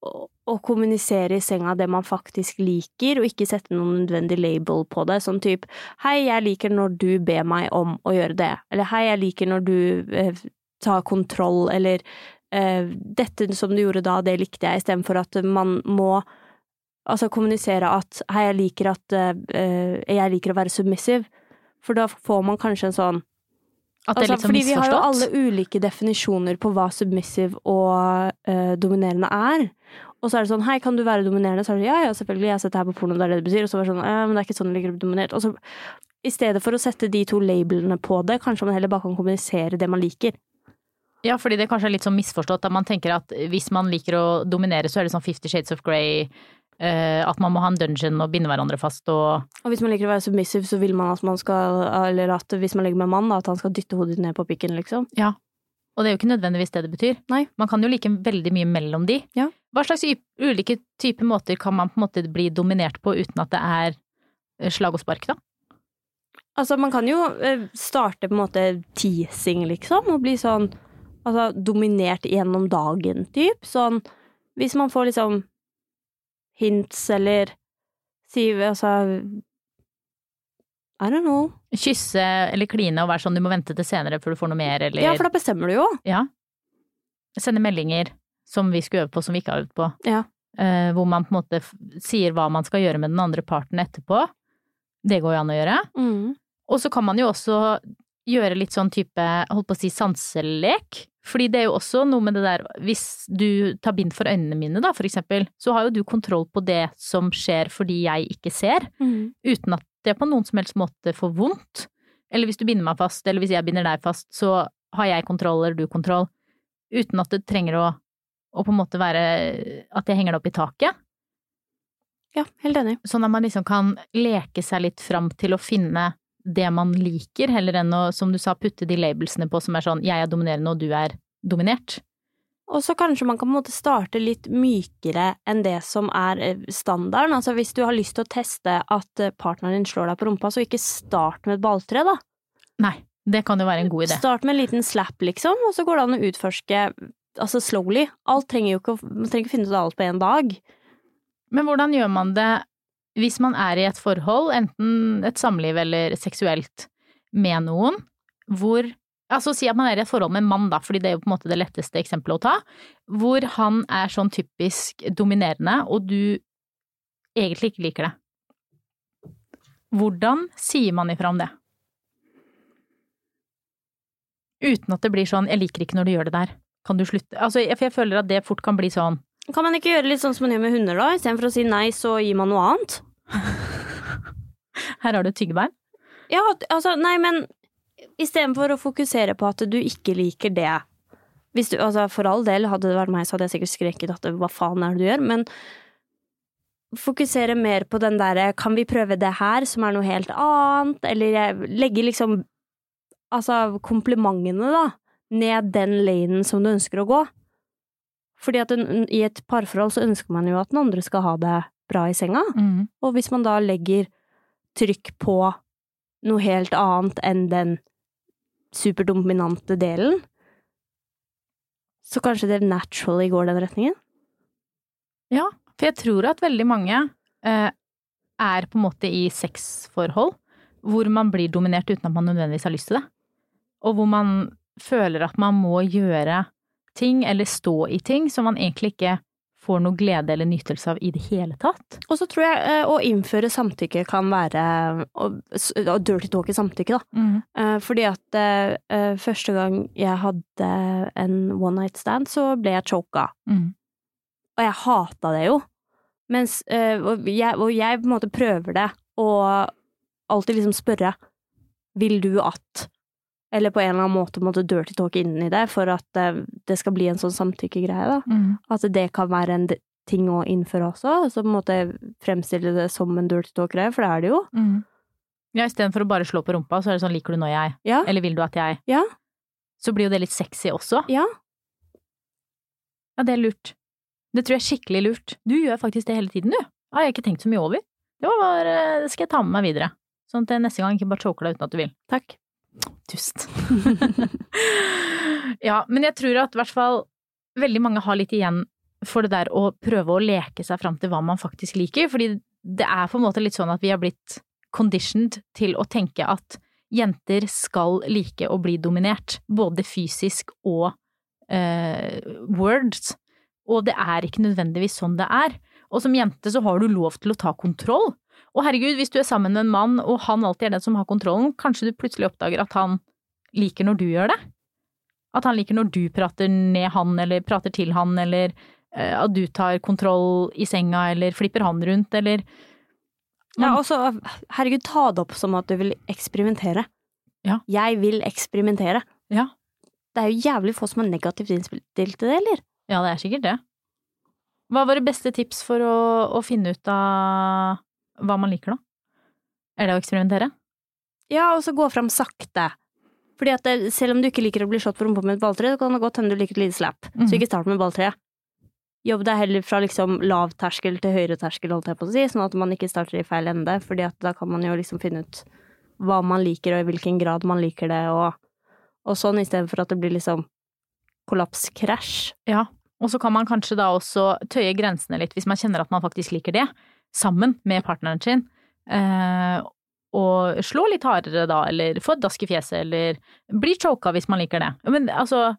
å, å kommunisere i senga det man faktisk liker, og ikke sette noen nødvendig label på det, sånn type hei, jeg liker når du ber meg om å gjøre det, eller hei, jeg liker når du eh, tar kontroll, eller eh, dette som du gjorde da, det likte jeg, istedenfor at man må altså kommunisere at hei, jeg liker at uh, jeg liker å være submissiv, for da får man kanskje en sånn At det er Altså, litt sånn fordi vi har jo alle ulike definisjoner på hva submissive og uh, dominerende er. Og så er det sånn hei, kan du være dominerende? Så er det ja, ja, selvfølgelig, jeg har sett det her på porno, det er det det betyr. Og så var det sånn ja, men det er ikke sånn jeg liker å bli dominert. Og så i stedet for å sette de to labelene på det, kanskje man heller bare kan kommunisere det man liker. Ja, fordi det kanskje er litt sånn misforstått, at man tenker at hvis man liker å dominere, så er det sånn Fifty Shades of Grey, Uh, at man må ha en dungeon og binde hverandre fast og Og hvis man liker å være submissive, så vil man at man skal Eller at hvis man ligger med en mann, da, at han skal dytte hodet ned på pikken, liksom. Ja. Og det er jo ikke nødvendigvis det det betyr. Nei. Man kan jo like veldig mye mellom de. Ja. Hva slags ulike typer måter kan man på en måte bli dominert på uten at det er eh, slag og spark, da? Altså, man kan jo eh, starte på en måte teasing, liksom, og bli sånn Altså dominert gjennom dagen, typ. Sånn hvis man får liksom hints eller sier altså I don't know. Kysse eller kline og være sånn du må vente til senere før du får noe mer, eller Ja, for da bestemmer du jo. Ja. sende meldinger som vi skulle øve på, som vi ikke har øvd på. Ja. Eh, hvor man på en måte sier hva man skal gjøre med den andre parten etterpå. Det går jo an å gjøre. Mm. Og så kan man jo også gjøre litt sånn type, holdt på å si, sanselek. Fordi det er jo også noe med det der, hvis du tar bind for øynene mine da, for eksempel, så har jo du kontroll på det som skjer fordi jeg ikke ser, Mm. uten at det på noen som helst måte får vondt. Eller hvis du binder meg fast, eller hvis jeg binder deg fast, så har jeg kontroll eller du kontroll. Uten at det trenger å, å på en måte være at jeg henger det opp i taket. Ja, helt enig. Sånn at man liksom kan leke seg litt fram til å finne det man liker, heller enn å, som du sa, putte de labelsene på som er sånn jeg er dominerende og du er dominert. Og så kanskje man kan på en måte starte litt mykere enn det som er eh, standarden. Altså hvis du har lyst til å teste at eh, partneren din slår deg på rumpa, så ikke start med et balltre, da. Nei, det kan jo være en god idé. Start med en liten slap, liksom, og så går det an å utforske altså slowly. Alt trenger jo ikke Man trenger ikke finne ut av alt på én dag. Men hvordan gjør man det hvis man er i et forhold, enten et samliv eller seksuelt, med noen, hvor Altså si at man er i et forhold med en mann, da, fordi det er jo på en måte det letteste eksempelet å ta, hvor han er sånn typisk dominerende, og du egentlig ikke liker det. Hvordan sier man ifra om det? Uten at det blir sånn 'jeg liker ikke når du gjør det der', kan du slutte? Altså, for jeg føler at det fort kan bli sånn Kan man ikke gjøre litt sånn som man gjør med hunder, da? Istedenfor å si nei, så gir man noe annet? (laughs) Her har du tyggebein. Ja, altså, nei, men istedenfor å fokusere på at du ikke liker det Hvis du, altså, For all del, hadde det vært meg, så hadde jeg sikkert skreket at hva faen er det du gjør, men fokusere mer på den derre kan vi prøve det her, som er noe helt annet, eller legge liksom altså komplimentene, da, ned den lanen som du ønsker å gå. Fordi at i et parforhold så ønsker man jo at den andre skal ha det bra i senga. Mm. Og hvis man da legger trykk på noe helt annet enn den superdominante delen, så kanskje det naturally går den retningen? Ja, for jeg tror at veldig mange eh, er på en måte i sexforhold hvor man blir dominert uten at man nødvendigvis har lyst til det. Og hvor man føler at man må gjøre ting eller stå i ting som man egentlig ikke får noe glede eller nytelse av i det hele tatt. Og så tror jeg eh, å innføre samtykke kan være å dirty i samtykke, da. Mm. Fordi at eh, eh, første gang jeg hadde en one night stand, så ble jeg choka. Mm. Og jeg hata det jo. Mens eh, og, jeg, og jeg på en måte prøver det, og alltid liksom spørre Vil du at Eller på en eller annen måte måtte dirty talk inni det for at eh, det skal bli en sånn samtykkegreie, da. Mm. At det kan være en ting å innføre også. Så på en måte fremstille det som en dirty talk-greie, for det er det jo. Mm. Ja, istedenfor å bare slå på rumpa, så er det sånn liker du når jeg, Ja. eller vil du at jeg? Ja. Så blir jo det litt sexy også. Ja. Ja, det er lurt. Det tror jeg er skikkelig lurt. Du gjør faktisk det hele tiden, du. Det har jeg ikke tenkt så mye over. Det var det skal jeg ta med meg videre. Sånn at jeg neste gang ikke bare choker deg uten at du vil. Takk. Dust. (laughs) ja, men jeg tror at i hvert fall veldig mange har litt igjen for det der å prøve å leke seg fram til hva man faktisk liker, fordi det er på en måte litt sånn at vi har blitt conditioned til å tenke at jenter skal like å bli dominert, både fysisk og uh, words, og det er ikke nødvendigvis sånn det er. Og som jente så har du lov til å ta kontroll. Og herregud, hvis du er sammen med en mann, og han alltid er den som har kontrollen, kanskje du plutselig oppdager at han liker når du gjør det? At han liker når du prater ned han, eller prater til han, eller uh, at du tar kontroll i senga, eller flipper han rundt, eller Ja, og så, herregud, ta det opp som at du vil eksperimentere. Ja. Jeg vil eksperimentere. Ja. Det er jo jævlig få som er negativt innstilt til det, eller? Ja, det er sikkert det. Hva var det beste tips for å, å finne ut av hva man liker, da? Er det å eksperimentere? Ja, og så gå fram sakte. Fordi at det, selv om du ikke liker å bli slått på rumpa med et balltre, så kan det godt hende du liker et lite slap. Mhm. Så ikke start med balltre. Jobb deg heller fra liksom lav terskel til høyere terskel, holdt jeg på å si, sånn at man ikke starter i feil ende, fordi at da kan man jo liksom finne ut hva man liker, og i hvilken grad man liker det, og, og sånn, istedenfor at det blir liksom kollaps-krasj. Ja. Og så kan man kanskje da også tøye grensene litt, hvis man kjenner at man faktisk liker det, sammen med partneren sin. Eh, og slå litt hardere da, eller få et dask i fjeset, eller bli choka hvis man liker det. Men altså,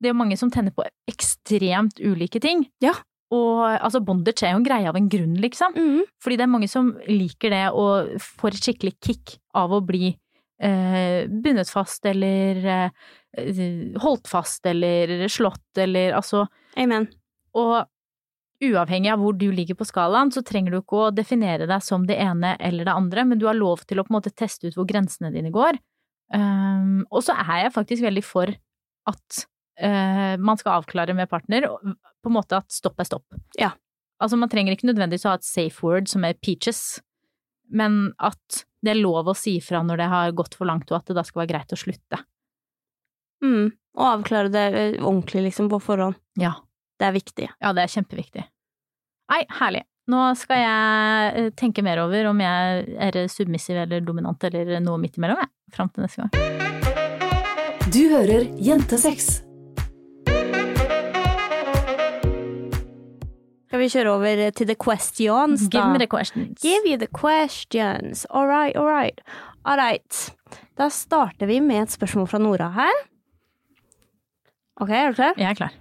det er jo mange som tenner på ekstremt ulike ting. Ja. Og altså, bondage er jo en greie av en grunn, liksom. Mhm. Fordi det er mange som liker det og får et skikkelig kick av å bli eh, bundet fast eller eh, holdt fast eller slått eller altså Amen. Og uavhengig av hvor du ligger på skalaen, så trenger du ikke å definere deg som det ene eller det andre, men du har lov til å på en måte teste ut hvor grensene dine går. Um, og så er jeg faktisk veldig for at uh, man skal avklare med partner på en måte at stopp er stopp. Ja. Altså man trenger ikke nødvendigvis å ha et safe word som er peaches, men at det er lov å si fra når det har gått for langt, og at det da skal være greit å slutte. Mm. Og avklare det eh, ordentlig, liksom, på forhånd. Ja. Det er viktig. Ja, det er kjempeviktig. Nei, herlig. Nå skal jeg eh, tenke mer over om jeg er submissiv eller dominant eller noe midt imellom, jeg. Fram til neste gang. Du hører Jentesex. Skal vi kjøre over til the questions, da? Give me the questions. Give you the questions. All right, all right. All right. Da starter vi med et spørsmål fra Nora her. Ok, er du klar? Jeg er klar.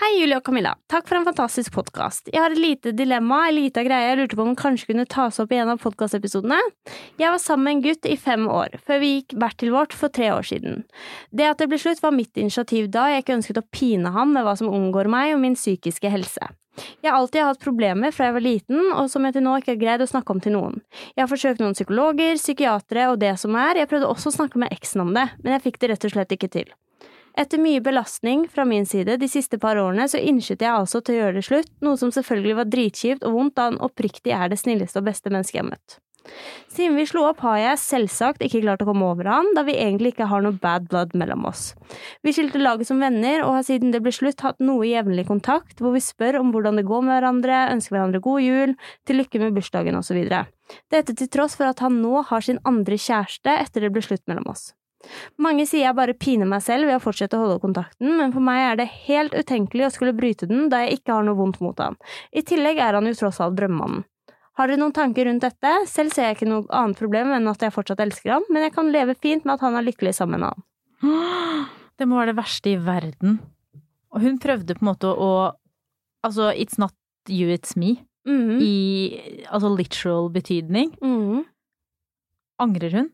Hei, Julie og Camilla. Takk for en fantastisk podkast. Jeg har et lite dilemma, en lita greie jeg lurte på om kanskje kunne tas opp i en av podkastepisodene. Jeg var sammen med en gutt i fem år, før vi gikk hvert til vårt for tre år siden. Det at det ble slutt var mitt initiativ da jeg ikke ønsket å pine ham med hva som omgår meg og min psykiske helse. Jeg har alltid hatt problemer fra jeg var liten, og som jeg til nå ikke har greid å snakke om til noen. Jeg har forsøkt noen psykologer, psykiatere og det som er, jeg prøvde også å snakke med eksen om det, men jeg fikk det rett og slett ikke til. Etter mye belastning fra min side de siste par årene, så innskytte jeg altså til å gjøre det slutt, noe som selvfølgelig var dritkjipt og vondt da han oppriktig er det snilleste og beste mennesket jeg har møtt. Siden vi slo opp har jeg selvsagt ikke klart å komme over han, da vi egentlig ikke har noe bad blood mellom oss. Vi skilte laget som venner, og har siden det ble slutt hatt noe jevnlig kontakt, hvor vi spør om hvordan det går med hverandre, ønsker hverandre god jul, til lykke med bursdagen osv. Dette til tross for at han nå har sin andre kjæreste etter det ble slutt mellom oss. Mange sier jeg bare piner meg selv ved å fortsette å holde kontakten, men for meg er det helt utenkelig å skulle bryte den da jeg ikke har noe vondt mot han. I tillegg er han jo tross alt drømmemannen. Har dere noen tanker rundt dette? Selv ser jeg ikke noe annet problem enn at jeg fortsatt elsker ham, men jeg kan leve fint med at han er lykkelig sammen med annen. (gasps) Det må være det verste i verden. Og hun prøvde på en måte å Altså, it's not you, it's me. Mhm. I altså literal betydning. Mhm. Angrer hun?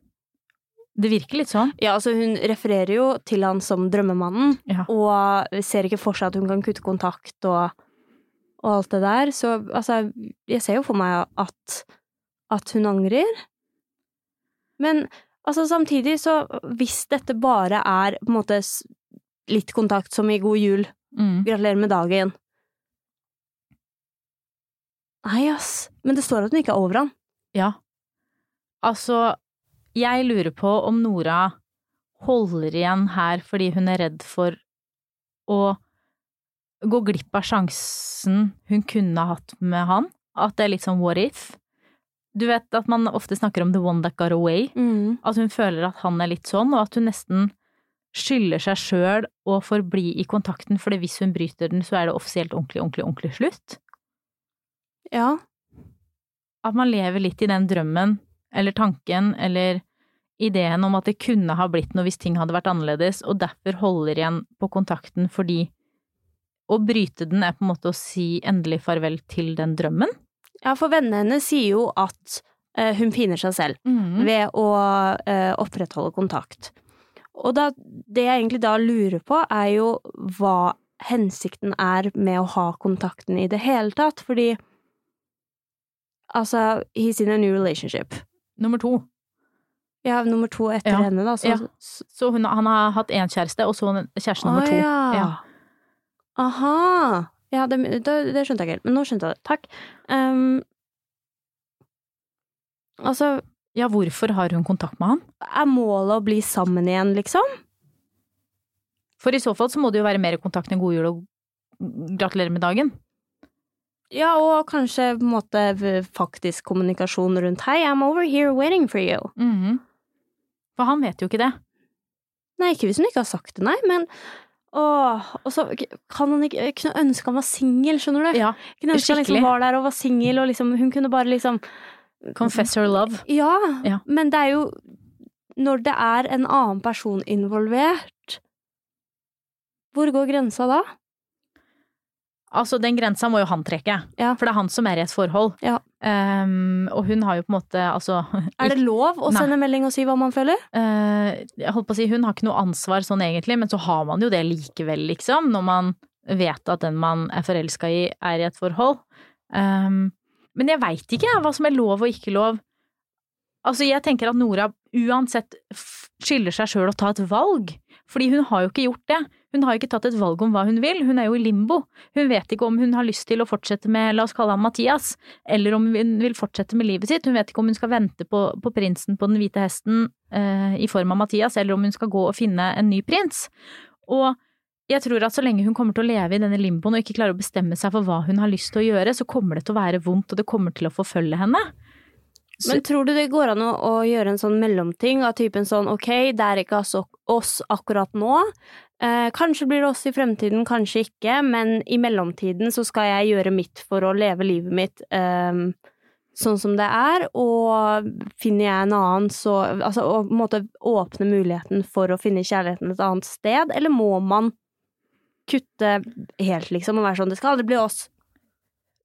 Det virker litt sånn. Ja, altså hun refererer jo til han som drømmemannen, Ja. og ser ikke for seg at hun kan kutte kontakt og, og alt det der. Så altså, jeg ser jo for meg at, at hun angrer. Men altså samtidig, så hvis dette bare er på en måte litt kontakt som i god jul, Mm. gratulerer med dagen Nei, ass. Men det står at hun ikke er over han. Ja. Altså, jeg lurer på om Nora holder igjen her fordi hun er redd for å gå glipp av sjansen hun kunne hatt med han. At det er litt sånn what if. Du vet at man ofte snakker om the one that got away. At hun føler at han er litt sånn, og at hun nesten skylder seg sjøl å forbli i kontakten, for hvis hun bryter den, så er det offisielt ordentlig, ordentlig, ordentlig slutt. Ja. At man lever litt i den drømmen, eller tanken, eller ideen om at det kunne ha blitt noe hvis ting hadde vært annerledes, og derfor holder igjen på kontakten fordi å bryte den er på en måte å si endelig farvel til den drømmen. ja, for vennene hennes sier jo at eh, hun piner seg selv. Mm. ved å eh, opprettholde kontakt. Og da, det jeg egentlig da lurer på, er jo hva hensikten er med å ha kontakten i det hele tatt, fordi altså, he's in a new relationship. Nummer to. Ja, nummer to etter Ja, henne, da. Så, ja. Så hun, han har hatt én kjæreste, og så kjæreste nummer Å, to. Ja. Aha! Ja, det, det, det skjønte jeg ikke helt, men nå skjønte jeg det. Takk. Um, altså, ja, hvorfor har hun kontakt med han? er målet å bli sammen igjen, liksom? For i så fall så må det jo være mer kontakt enn god jul og gratulerer med dagen. Ja, og kanskje på en måte faktisk kommunikasjon rundt Hei, I'm over here waiting for you. Mhm. For han vet jo ikke det. Nei, ikke hvis hun ikke har sagt det, nei, men Åh, og så kan han ikke kunne ønske han var singel, skjønner du? Ja, kunne ønske han liksom var der og var singel, og liksom Hun kunne bare liksom Confess her love. Ja, Ja. men det er jo Når det er en annen person involvert Hvor går grensa da? Altså, den grensa må jo han trekke, Ja. for det er han som er i et forhold. Ja. Um, og hun har jo på en måte, altså (laughs) Er det lov å Nei. sende melding og si hva man føler? Uh, jeg holdt på å si, hun har ikke noe ansvar sånn egentlig, men så har man jo det likevel, liksom, når man vet at den man er forelska i, er i et forhold. Um, men jeg veit ikke jeg, hva som er lov og ikke lov. Altså, jeg tenker at Nora uansett skylder seg sjøl å ta et valg, fordi hun har jo ikke gjort det. Hun har jo ikke tatt et valg om hva hun vil, hun er jo i limbo. Hun vet ikke om hun har lyst til å fortsette med, la oss kalle ham Mathias, eller om hun vil fortsette med livet sitt. Hun vet ikke om hun skal vente på, på prinsen på den hvite hesten eh, i form av Mathias, eller om hun skal gå og finne en ny prins. Og jeg tror at så lenge hun kommer til å leve i denne limboen og ikke klarer å bestemme seg for hva hun har lyst til å gjøre, så kommer det til å være vondt, og det kommer til å forfølge henne. Men tror du det går an å gjøre en sånn mellomting av typen sånn ok, det er ikke altså oss akkurat nå, eh, kanskje blir det oss i fremtiden, kanskje ikke, men i mellomtiden så skal jeg gjøre mitt for å leve livet mitt eh, sånn som det er, og finner jeg en annen så Altså å på en måte åpne muligheten for å finne kjærligheten et annet sted, eller må man kutte helt, liksom, og være sånn det skal aldri bli oss?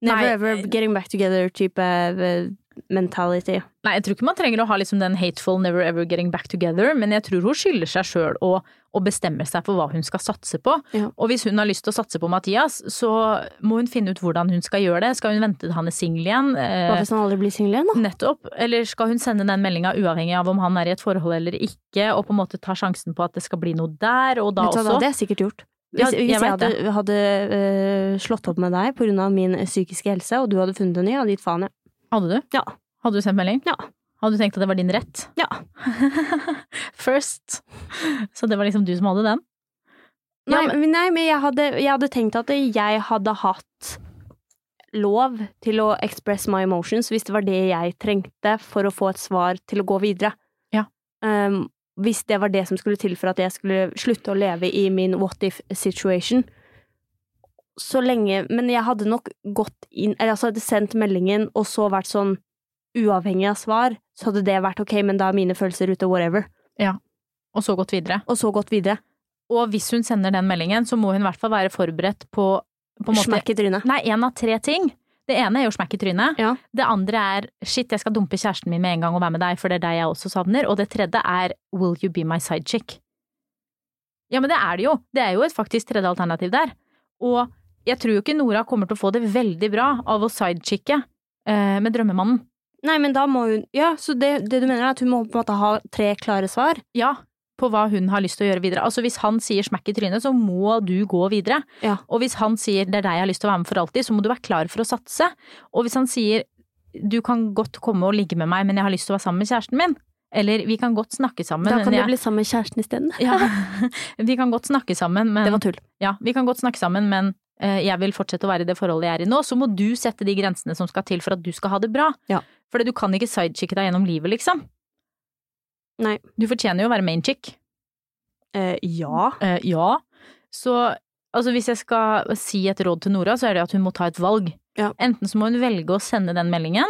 Never Nei, ever getting back together-type eh, mentality. Nei, jeg tror ikke man trenger å ha liksom den hateful never ever getting back together, men jeg tror hun skylder seg sjøl å, å bestemme seg for hva hun skal satse på. Ja. Og hvis hun har lyst til å satse på Mathias, så må hun finne ut hvordan hun skal gjøre det. Skal hun vente til han er singel igjen? Eh, Hva hvis han aldri blir singel igjen, da? Nettopp. Eller skal hun sende den meldinga uavhengig av om han er i et forhold eller ikke, og på en måte ta sjansen på at det skal bli noe der, og da også? det hadde jeg sikkert gjort. Hvis, jeg hvis jeg, hadde, hadde uh, slått opp med deg av min psykiske helse, og du hadde funnet en ny, hadde gitt faen, jeg. Hadde du? Ja. Hadde du sendt melding? Ja. Hadde du tenkt at det var din rett? Ja. (laughs) First. Så det var liksom du som hadde den? Nei, Ja, men, nei, men jeg hadde, jeg hadde tenkt at jeg hadde hatt lov til å express my emotions hvis det var det jeg trengte for å få et svar til å gå videre. Ja. Um, hvis det var det som skulle til for at jeg skulle slutte å leve i min what if situation. Så lenge Men jeg hadde nok gått inn Eller altså hadde sendt meldingen og så vært sånn uavhengig av svar, så hadde det vært ok, men da er mine følelser ute, whatever. Og så gått videre. Og så gått videre. Og hvis hun sender den meldingen, så må hun i hvert fall være forberedt på, på Smekk i trynet. Nei, én av tre ting. Det ene er jo smekk i trynet. Ja. Det andre er shit, jeg skal dumpe kjæresten min med en gang og være med deg, for det er deg jeg også savner. Og det tredje er will you be my side chick? Ja, men det er det jo. Det er jo et faktisk tredje alternativ der. Og jeg tror jo ikke Nora kommer til å få det veldig bra av å sidechicke eh, med drømmemannen. Nei, men da må hun Ja, så det, det du mener er at hun må på en måte ha tre klare svar? Ja, på hva hun har lyst til å gjøre videre. Altså hvis han sier smekk i trynet, så må du gå videre. Ja. Og hvis han sier det er deg jeg har lyst til å være med for alltid, så må du være klar for å satse. Og hvis han sier du kan godt komme og ligge med meg, men jeg har lyst til å være sammen med kjæresten min. Eller vi kan godt snakke sammen. da kan du jeg... bli sammen med kjæresten isteden. ja, (laughs) Vi kan godt snakke sammen, men Det var tull. Ja, vi kan godt snakke sammen, men jeg vil fortsette å være i det forholdet jeg er i nå. Så må du sette de grensene som skal til for at du skal ha det bra. Ja. For du kan ikke sidechicke deg gjennom livet, liksom. Nei. Du fortjener jo å være main chick. Eh, ja. Eh, ja. Så altså, hvis jeg skal si et råd til Nora, så er det at hun må ta et valg. Ja. Enten så må hun velge å sende den meldingen,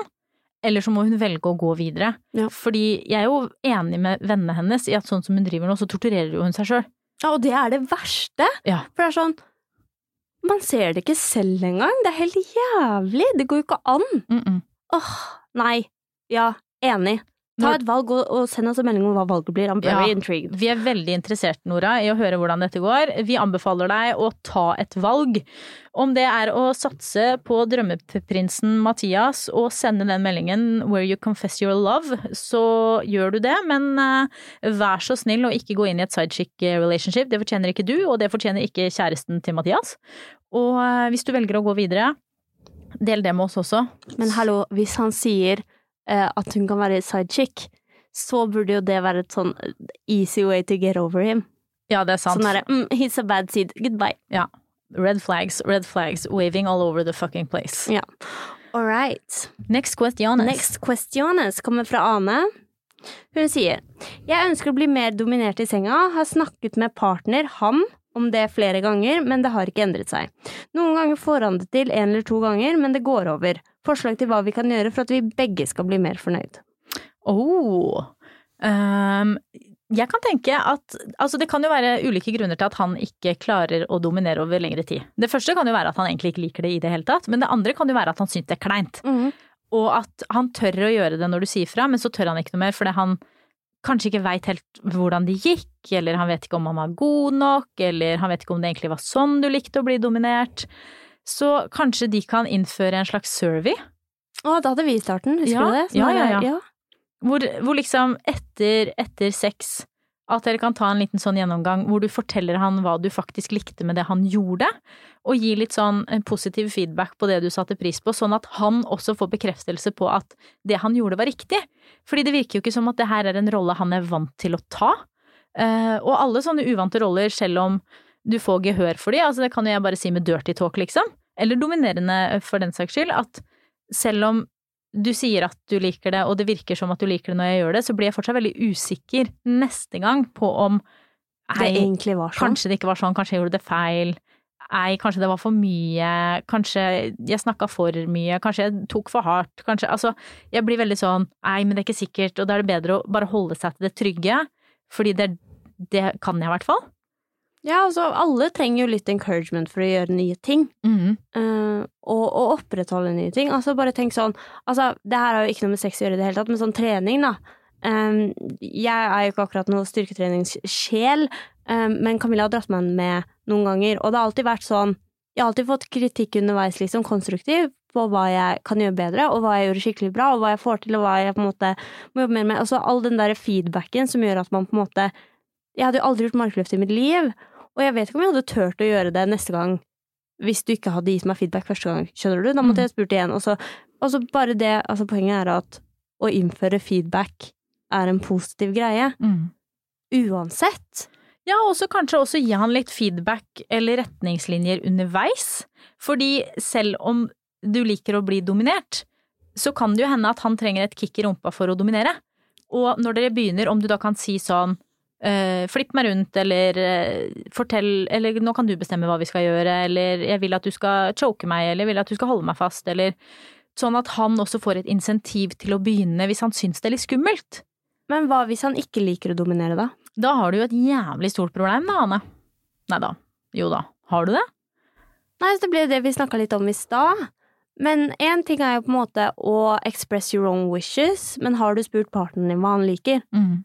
eller så må hun velge å gå videre. Ja. Fordi jeg er jo enig med vennene hennes i at sånn som hun driver nå, så torturerer jo hun seg sjøl. ja. Og det er det verste. Ja. For det er sånn Man ser det ikke selv engang. Det er helt jævlig. Det går jo ikke an. Mm -mm. Åh, nei. Ja, enig. Ta et valg, og, og send oss en melding om hva valget blir. I'm very Ja. intrigued. Vi er veldig interessert, Nora, i å høre hvordan dette går. Vi anbefaler deg å ta et valg. Om det er å satse på drømmeprinsen Mathias og sende den meldingen 'Where you confess your love', så gjør du det, men eh, vær så snill å ikke gå inn i et sidechick relationship. Det fortjener ikke du, og det fortjener ikke kjæresten til Mathias. Og eh, hvis du velger å gå videre, del det med oss også. Men hallo, hvis han sier eh, at hun kan være sidechick, så burde jo det være et sånn easy way to get over him. Ja, det er sant. Sånn derre mm, he's a bad seed, goodbye. Ja. Red flags, red flags, waving all over the fucking place. Ja. All right. Next question. Next questiones kommer fra Ane. Hun sier Jeg ønsker å bli mer dominert i senga, har snakket med partner, han, om det flere ganger, men det har ikke endret seg. Noen ganger får han det til en eller to ganger, men det går over. Forslag til hva vi kan gjøre for at vi begge skal bli mer fornøyd. Oh. Um, Jeg kan tenke at altså det kan jo være ulike grunner til at han ikke klarer å dominere over lengre tid. Det første kan jo være at han egentlig ikke liker det i det hele tatt, men det andre kan jo være at han syns det er kleint. Og at han tør å gjøre det når du sier fra, men så tør han ikke noe mer fordi han kanskje ikke veit helt hvordan det gikk, eller han vet ikke om han var god nok, eller han vet ikke om det egentlig var sånn du likte å bli dominert. Så kanskje de kan innføre en slags survey, Å, da hadde vi starten, husker Ja, du det? Sånn ja, ja, ja. hvor, hvor liksom etter, etter sex at dere kan ta en liten sånn gjennomgang hvor du forteller han hva du faktisk likte med det han gjorde, og gi litt sånn eh, positiv feedback på det du satte pris på, sånn at han også får bekreftelse på at det han gjorde var riktig. Fordi det virker jo ikke som at det her er en rolle han er vant til å ta. Eh, og alle sånne uvante roller, selv om du får gehør for de, altså det kan jo jeg bare si med dirty talk, liksom, eller dominerende eh, for den saks skyld, at selv om du sier at du liker det, og det virker som at du liker det når jeg gjør det, så blir jeg fortsatt veldig usikker neste gang på om Det egentlig var sånn. kanskje det ikke var sånn, kanskje jeg gjorde det feil. Ei, kanskje det var for mye, kanskje jeg snakka for mye, kanskje jeg tok for hardt, kanskje Altså, jeg blir veldig sånn ei, men det er ikke sikkert, og da er det bedre å bare holde seg til det trygge, fordi det, det kan jeg i hvert fall. Ja, altså, alle trenger jo litt encouragement for å gjøre nye ting. Mm. Uh, og, og opprettholde nye ting. Altså, bare tenk sånn Altså, det her har jo ikke noe med sex å gjøre i det hele tatt, men sånn trening, da. Um, jeg er jo ikke akkurat noe styrketreningssjel, um, men Camilla har dratt meg med noen ganger, og det har alltid vært sånn Jeg har alltid fått kritikk underveis, liksom, konstruktiv, på hva jeg kan gjøre bedre, og hva jeg gjorde skikkelig bra, og hva jeg får til, og hva jeg på en måte må jobbe mer med. Altså all den der feedbacken som gjør at man på en måte Jeg hadde jo aldri gjort markløft i mitt liv, og jeg vet ikke om jeg hadde turt å gjøre det neste gang hvis du ikke hadde gitt meg feedback første gang, skjønner du? Da måtte Mm. jeg spurt igjen. Og så, og så bare det, altså poenget er at å innføre feedback er en positiv greie. Mm. Uansett. Ja, og så kanskje også gi han litt feedback eller retningslinjer underveis. Fordi selv om du liker å bli dominert, så kan det jo hende at han trenger et kick i rumpa for å dominere. Og når dere begynner, om du da kan si sånn eh, flipp meg rundt, eller uh, fortell, eller nå kan du bestemme hva vi skal gjøre, eller jeg vil at du skal choke meg, eller jeg vil at du skal holde meg fast, eller sånn at han også får et insentiv til å begynne hvis han syns det er litt skummelt. Men hva hvis han ikke liker å dominere, da? Da har du jo et jævlig stort problem da, Anne. Nei da. Jo da. Har du det? Nei, så det ble det vi snakka litt om i stad. Men én ting er jo på en måte å express your own wishes, men har du spurt partneren din hva han liker? Mm.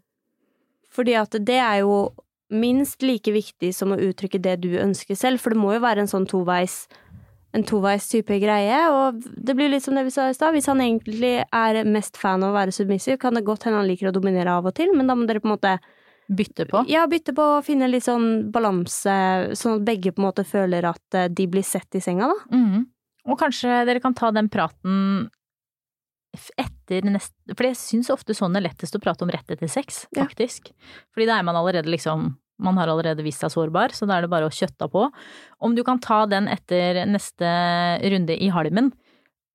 Fordi at det er jo minst like viktig som å uttrykke det du ønsker selv, for det må jo være en sånn toveis en toveis type greie, og det blir litt som det vi sa i stad. Hvis han egentlig er mest fan av å være submissiv, kan det godt hende han liker å dominere av og til, men da må dere på en måte Bytte på? ja, bytte på og finne litt sånn balanse, sånn at begge på en måte føler at eh, de blir sett i senga, da. Mm. Og kanskje dere kan ta den praten etter neste For jeg syns ofte sånn er lettest å prate om rett etter sex, Ja. Fordi da er man allerede liksom Man har allerede vist seg sårbar, så da er det bare å kjøtta på. Om du kan ta den etter neste runde i halmen,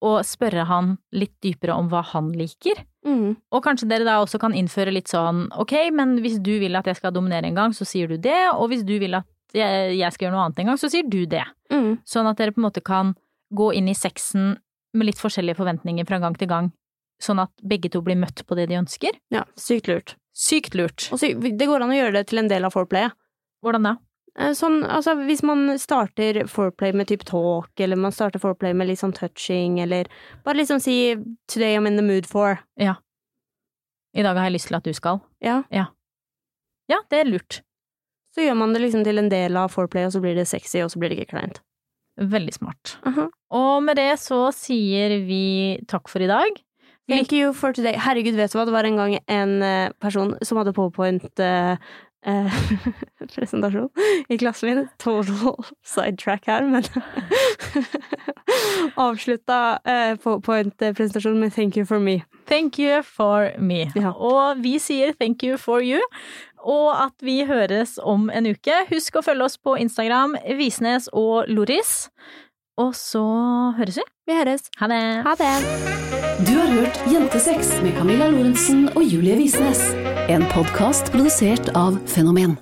og spørre han litt dypere om hva han liker. Mm. Og kanskje dere da også kan innføre litt sånn ok, men hvis du vil at jeg skal dominere en gang, så sier du det, og hvis du vil at jeg, jeg skal gjøre noe annet en gang, så sier du det. Mm. Sånn at dere på en måte kan gå inn i sexen med litt forskjellige forventninger fra gang til gang, sånn at begge to blir møtt på det de ønsker. Ja, sykt lurt. Sykt lurt. Og sy det går an å gjøre det til en del av foreplayet. Hvordan da? Eh, Sånn, altså hvis man starter foreplay med type talk, eller man starter foreplay med litt sånn touching, eller bare liksom si 'today I'm in the mood for'. Ja. I dag har jeg lyst til at du skal. Ja, Ja, det er lurt. så gjør man det liksom til en del av foreplay, og så blir det sexy, og så blir det ikke kleint. Veldig smart. Aha. Og med det så sier vi takk for i dag. Thank you for today. Herregud, vet du hva, det var en gang en eh, person som hadde powerpoint uh, eh, (laughs) presentasjon i klassen min. Total sidetrack her, men (laughs) avslutta eh, PowerPoint-presentasjon med thank you for me. Thank you for me. Ja. Og vi sier thank you for you. Og at vi høres om en uke. Husk å følge oss på Instagram, Visnes og Loris. Og så høres vi. Vi høres. Ha det! Ha det! Du har hørt Jentesex med Camilla Lorentzen og Julie Visnes. En podkast produsert av Fenomen.